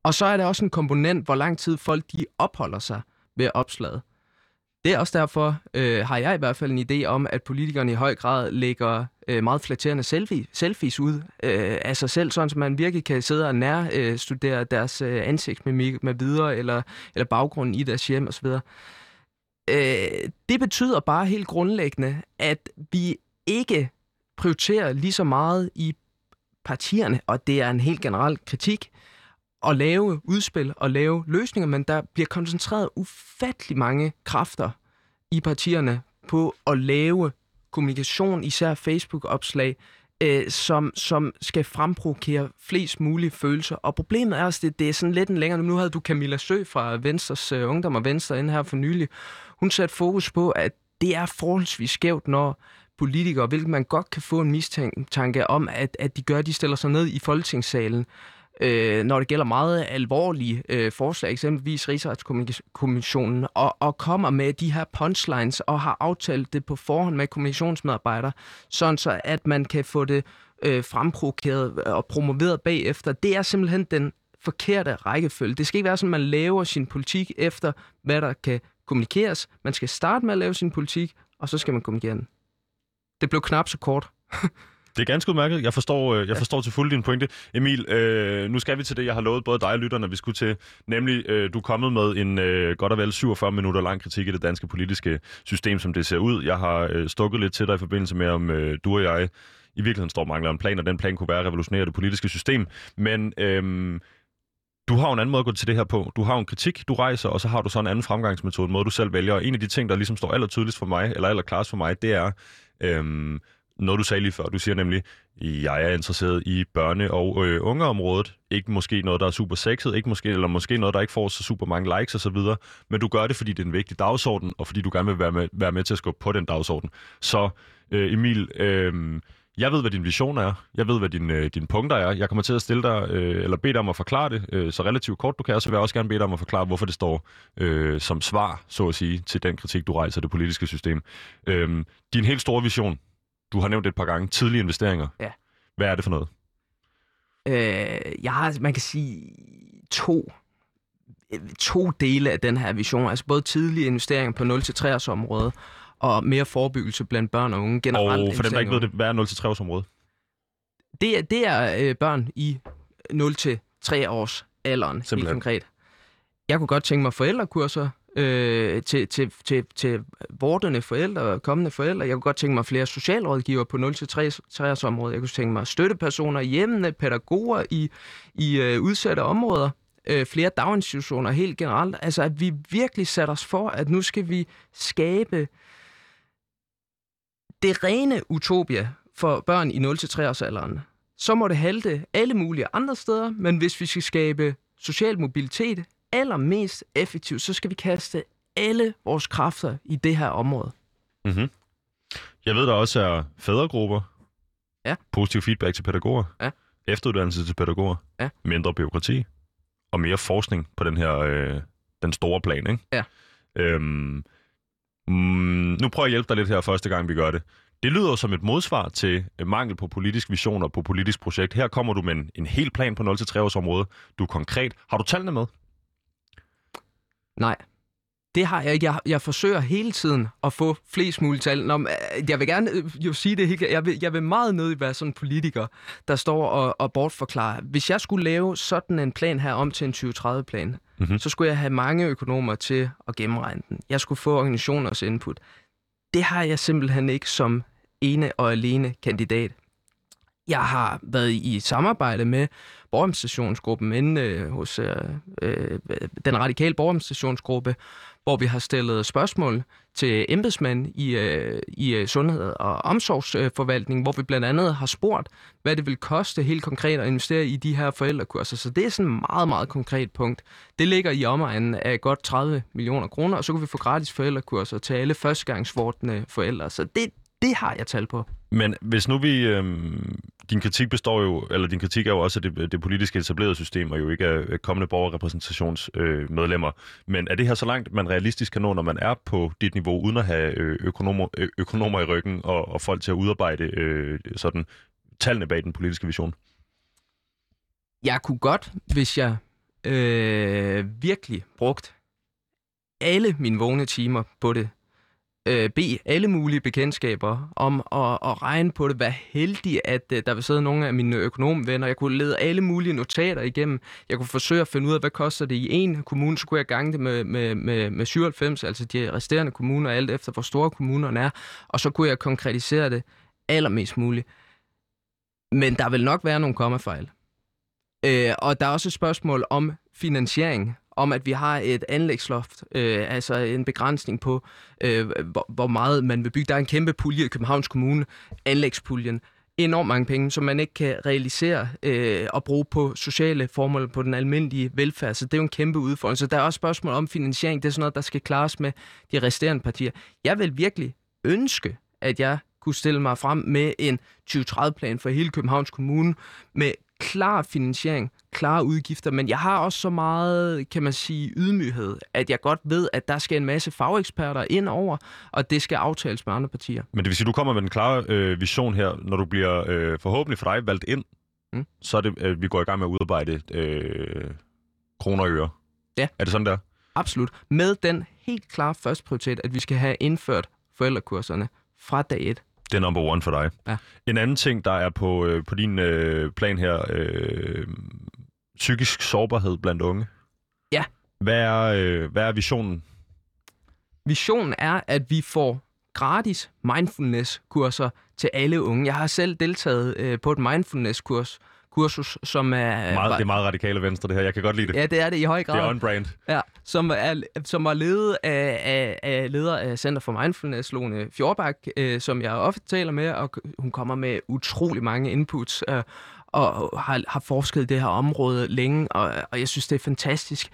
Og så er der også en komponent, hvor lang tid folk de opholder sig ved opslaget. Det er også derfor, øh, har jeg i hvert fald en idé om, at politikerne i høj grad lægger øh, meget flatterende selfie, selfies ud øh, af sig selv, sådan at man virkelig kan sidde og nærstudere øh, deres øh, ansigtsmimik med videre, eller, eller baggrunden i deres hjem osv. Øh, det betyder bare helt grundlæggende, at vi ikke prioriterer lige så meget i partierne, og det er en helt generel kritik, at lave udspil og lave løsninger, men der bliver koncentreret ufattelig mange kræfter i partierne på at lave kommunikation, især Facebook-opslag, øh, som, som skal fremprovokere flest mulige følelser. Og problemet er også, det, det er sådan lidt en længere... Nu havde du Camilla Sø fra Venstres øh, Ungdom og Venstre inde her for nylig. Hun satte fokus på, at det er forholdsvis skævt, når politikere, hvilket man godt kan få en mistanke om, at, at de gør, de stiller sig ned i folketingssalen, øh, når det gælder meget alvorlige øh, forslag, eksempelvis Rigsretskommissionen, og, og kommer med de her punchlines og har aftalt det på forhånd med kommunikationsmedarbejdere, sådan så at man kan få det øh, fremprovokeret og promoveret bagefter. Det er simpelthen den forkerte rækkefølge. Det skal ikke være sådan, at man laver sin politik efter, hvad der kan kommunikeres. Man skal starte med at lave sin politik, og så skal man kommunikere den. Det blev knap så kort. Det er ganske udmærket. Jeg forstår, øh, jeg forstår til fulde din pointe. Emil, øh, nu skal vi til det, jeg har lovet både dig og lytterne, vi skulle til. Nemlig, øh, du er kommet med en øh, godt og vel 47 minutter lang kritik i det danske politiske system, som det ser ud. Jeg har øh, stukket lidt til dig i forbindelse med, om øh, du og jeg i virkeligheden står mangler en plan, og den plan kunne være at revolutionere det politiske system. Men øh, du har jo en anden måde at gå til det her på. Du har jo en kritik, du rejser, og så har du så en anden fremgangsmetode, en måde du selv vælger. Og en af de ting, der ligesom står aller tydeligst for mig, eller aller klarest for mig, det er øhm, noget, du sagde lige før. Du siger nemlig, jeg er interesseret i børne- og øh, ungeområdet. Ikke måske noget, der er super sexet, ikke måske, eller måske noget, der ikke får så super mange likes osv., men du gør det, fordi det er en vigtig dagsorden, og fordi du gerne vil være med, være med til at skubbe på den dagsorden. Så øh, Emil, øh, jeg ved, hvad din vision er. Jeg ved, hvad din, øh, dine punkter er. Jeg kommer til at stille dig, øh, eller bede dig om at forklare det øh, så relativt kort du kan, så vil jeg også gerne bede dig om at forklare, hvorfor det står øh, som svar, så at sige, til den kritik, du rejser det politiske system. Øh, din helt store vision, du har nævnt det et par gange, tidlige investeringer. Ja. Hvad er det for noget? Øh, jeg har, man kan sige, to to dele af den her vision, altså både tidlige investeringer på 0-3 års område, og mere forebyggelse blandt børn og unge generelt. Og for dem, der ikke ved det, hvad er 0-3 års område? Det, er, det er øh, børn i 0-3 års alderen, Simpelthen. helt konkret. Jeg kunne godt tænke mig forældrekurser øh, til, til, til, til vortende forældre og kommende forældre. Jeg kunne godt tænke mig flere socialrådgiver på 0-3 års område. Jeg kunne tænke mig støttepersoner i hjemmene, pædagoger i, i øh, udsatte områder øh, flere daginstitutioner helt generelt. Altså, at vi virkelig sætter os for, at nu skal vi skabe det rene utopia for børn i 0-3 års alderen. Så må det halte alle mulige andre steder, men hvis vi skal skabe social mobilitet allermest effektivt, så skal vi kaste alle vores kræfter i det her område. Mm-hmm. Jeg ved, der også er fædregrupper. Ja. Positiv feedback til pædagoger. Ja. efteruddannelse til pædagoger, Ja. mindre byråkrati og mere forskning på den her øh, den store plan, ikke? Ja. Øhm, mm, nu prøver jeg at hjælpe dig lidt her første gang, vi gør det. Det lyder jo som et modsvar til øh, mangel på politisk vision og på politisk projekt. Her kommer du med en, en hel plan på 0-3 års område. Du er konkret. Har du tallene med? Nej. Det har jeg ikke. Jeg, jeg forsøger hele tiden at få flest mulige tal. Nå, øh, jeg vil gerne øh, jo sige det helt jeg vil, jeg vil meget nødig være sådan en politiker, der står og, og bortforklarer. Hvis jeg skulle lave sådan en plan her om til en 2030-plan, Mhm. så skulle jeg have mange økonomer til at gennemregne den. Jeg skulle få organisationers input. Det har jeg simpelthen ikke som ene og alene kandidat. Jeg har været i samarbejde med borgerstationsgruppen inde øh, hos øh, øh, den radikale borgerstationsgruppe, hvor vi har stillet spørgsmål til embedsmænd i, øh, i øh, sundhed- og omsorgsforvaltning, hvor vi blandt andet har spurgt, hvad det vil koste helt konkret at investere i de her forældrekurser. Så det er sådan et meget, meget konkret punkt. Det ligger i omegnen af godt 30 millioner kroner, og så kan vi få gratis forældrekurser til alle førstegangsvortende forældre. Så det, det har jeg tal på. Men hvis nu vi... Øhm, din kritik består jo, eller din kritik er jo også, at det, det politiske etablerede system, og jo ikke er kommende borgerrepræsentationsmedlemmer. Øh, medlemmer. Men er det her så langt, man realistisk kan nå, når man er på dit niveau, uden at have øh, økonomer, øh, økonomer i ryggen og, og folk til at udarbejde øh, sådan tallene bag den politiske vision? Jeg kunne godt, hvis jeg øh, virkelig brugt alle mine vågne timer på det, øh, bede alle mulige bekendtskaber om at, at regne på det, Hvad heldig, at øh, der vil sidde nogle af mine økonomvenner. Jeg kunne lede alle mulige notater igennem. Jeg kunne forsøge at finde ud af, hvad koster det i en kommune, så kunne jeg gange det med, med, med, med 97, altså de resterende kommuner, alt efter hvor store kommunerne er, og så kunne jeg konkretisere det allermest muligt. Men der vil nok være nogle kommafejl. Øh, og der er også et spørgsmål om finansiering, om at vi har et anlægsloft, øh, altså en begrænsning på, øh, hvor, hvor meget man vil bygge. Der er en kæmpe pulje i Københavns Kommune, anlægspuljen, enormt mange penge, som man ikke kan realisere øh, og bruge på sociale formål på den almindelige velfærd. Så det er jo en kæmpe udfordring. Så der er også spørgsmål om finansiering. Det er sådan noget, der skal klares med de resterende partier. Jeg vil virkelig ønske, at jeg kunne stille mig frem med en 2030-plan for hele Københavns Kommune med klar finansiering, klare udgifter, men jeg har også så meget, kan man sige, ydmyghed, at jeg godt ved, at der skal en masse fageksperter ind over, og det skal aftales med andre partier. Men det vil sige, at du kommer med den klare øh, vision her, når du bliver øh, forhåbentlig for dig valgt ind, Mm. så er det, øh, vi går i gang med at udarbejde øh, kroner og øre. Ja. Er det sådan der? Absolut. Med den helt klare første prioritet, at vi skal have indført forældrekurserne fra dag et. Det er number one for dig. Ja. En anden ting, der er på, øh, på din øh, plan her, øh, psykisk sårbarhed blandt unge. Ja. Hvad er, øh, hvad er visionen? Visionen er, at vi får gratis mindfulness-kurser til alle unge. Jeg har selv deltaget øh, på et mindfulness-kurs, kursus, som er... Meget, det er meget radikale venstre, det her. Jeg kan godt lide det. Ja, det er det i høj grad. Det er on-brand. Ja, som, er, som var ledet af, af, af leder af Center for Mindfulness, Lone Fjordbak, øh, som jeg ofte taler med, og hun kommer med utrolig mange inputs, øh, og har, har forsket i det her område længe, og, og jeg synes, det er fantastisk.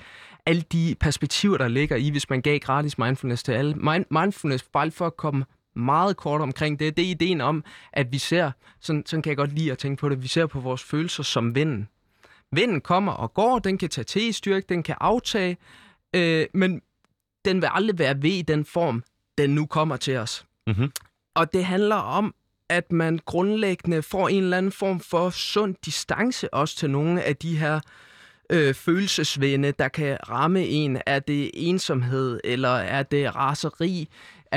Alle de perspektiver, der ligger i, hvis man gav gratis mindfulness til alle. Mind, mindfulness, bare for at komme meget kort omkring det, det er ideen om, at vi ser, sådan, sådan kan jeg godt lide at tænke på det, vi ser på vores følelser som vinden. Vinden kommer og går, den kan tage til i styrke, den kan aftage, øh, men den vil aldrig være ved i den form, den nu kommer til os. Mm-hmm. Og det handler om, at man grundlæggende får en eller anden form for sund distance også til nogle af de her øh, følelsesvende, der kan ramme en. Er det ensomhed, eller er det raseri,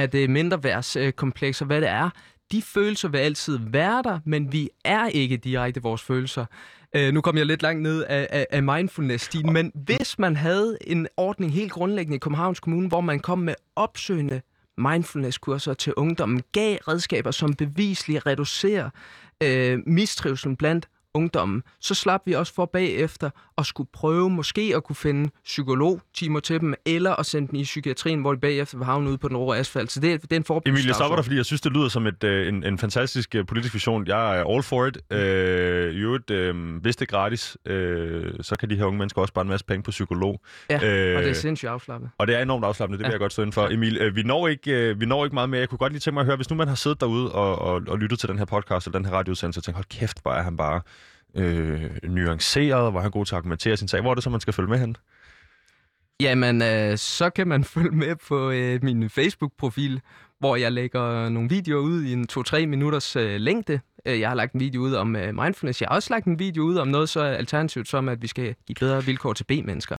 er det øh, komplekser hvad det er. De følelser vil altid være der, men vi er ikke direkte vores følelser. Øh, nu kom jeg lidt langt ned af, af, af mindfulness-stilen, men hvis man havde en ordning helt grundlæggende i Københavns Kommune, hvor man kom med opsøgende mindfulness-kurser til ungdommen, gav redskaber, som bevisligt reducerer øh, mistrivselen blandt ungdommen, så slap vi også for bagefter at skulle prøve måske at kunne finde psykologtimer til dem, eller at sende dem i psykiatrien, hvor de bagefter vil havne ude på den rå asfalt. Så det, det er en forebyggelse. Emilie, jeg stopper dig, fordi jeg synes, det lyder som et, øh, en, en fantastisk øh, politisk vision. Jeg er all for it. Øh, I øvrigt, øh, hvis det er gratis, øh, så kan de her unge mennesker også spare en masse penge på psykolog. Ja, Øh, og det er sindssygt afslappet. Og det er enormt afslappende, det vil Ja. jeg godt stå inden for. Emil, øh, vi, når ikke, øh, vi når ikke meget mere. Jeg kunne godt lige tænke mig at høre, hvis nu man har siddet derude og, og, og lyttet til den her podcast eller den her radioudsendelse og tænkt, hold kæft, hvor er han bare øh, nuanceret, hvor han er god til at argumentere sin sag. Hvor er det så, man skal følge med hen? Jamen, øh, så kan man følge med på øh, min Facebook-profil, hvor jeg lægger nogle videoer ud i en 2-3 minutters øh, længde. Øh, jeg har lagt en video ud om øh, mindfulness. Jeg har også lagt en video ud om noget så alternativt som, at vi skal give bedre vilkår til B-mennesker.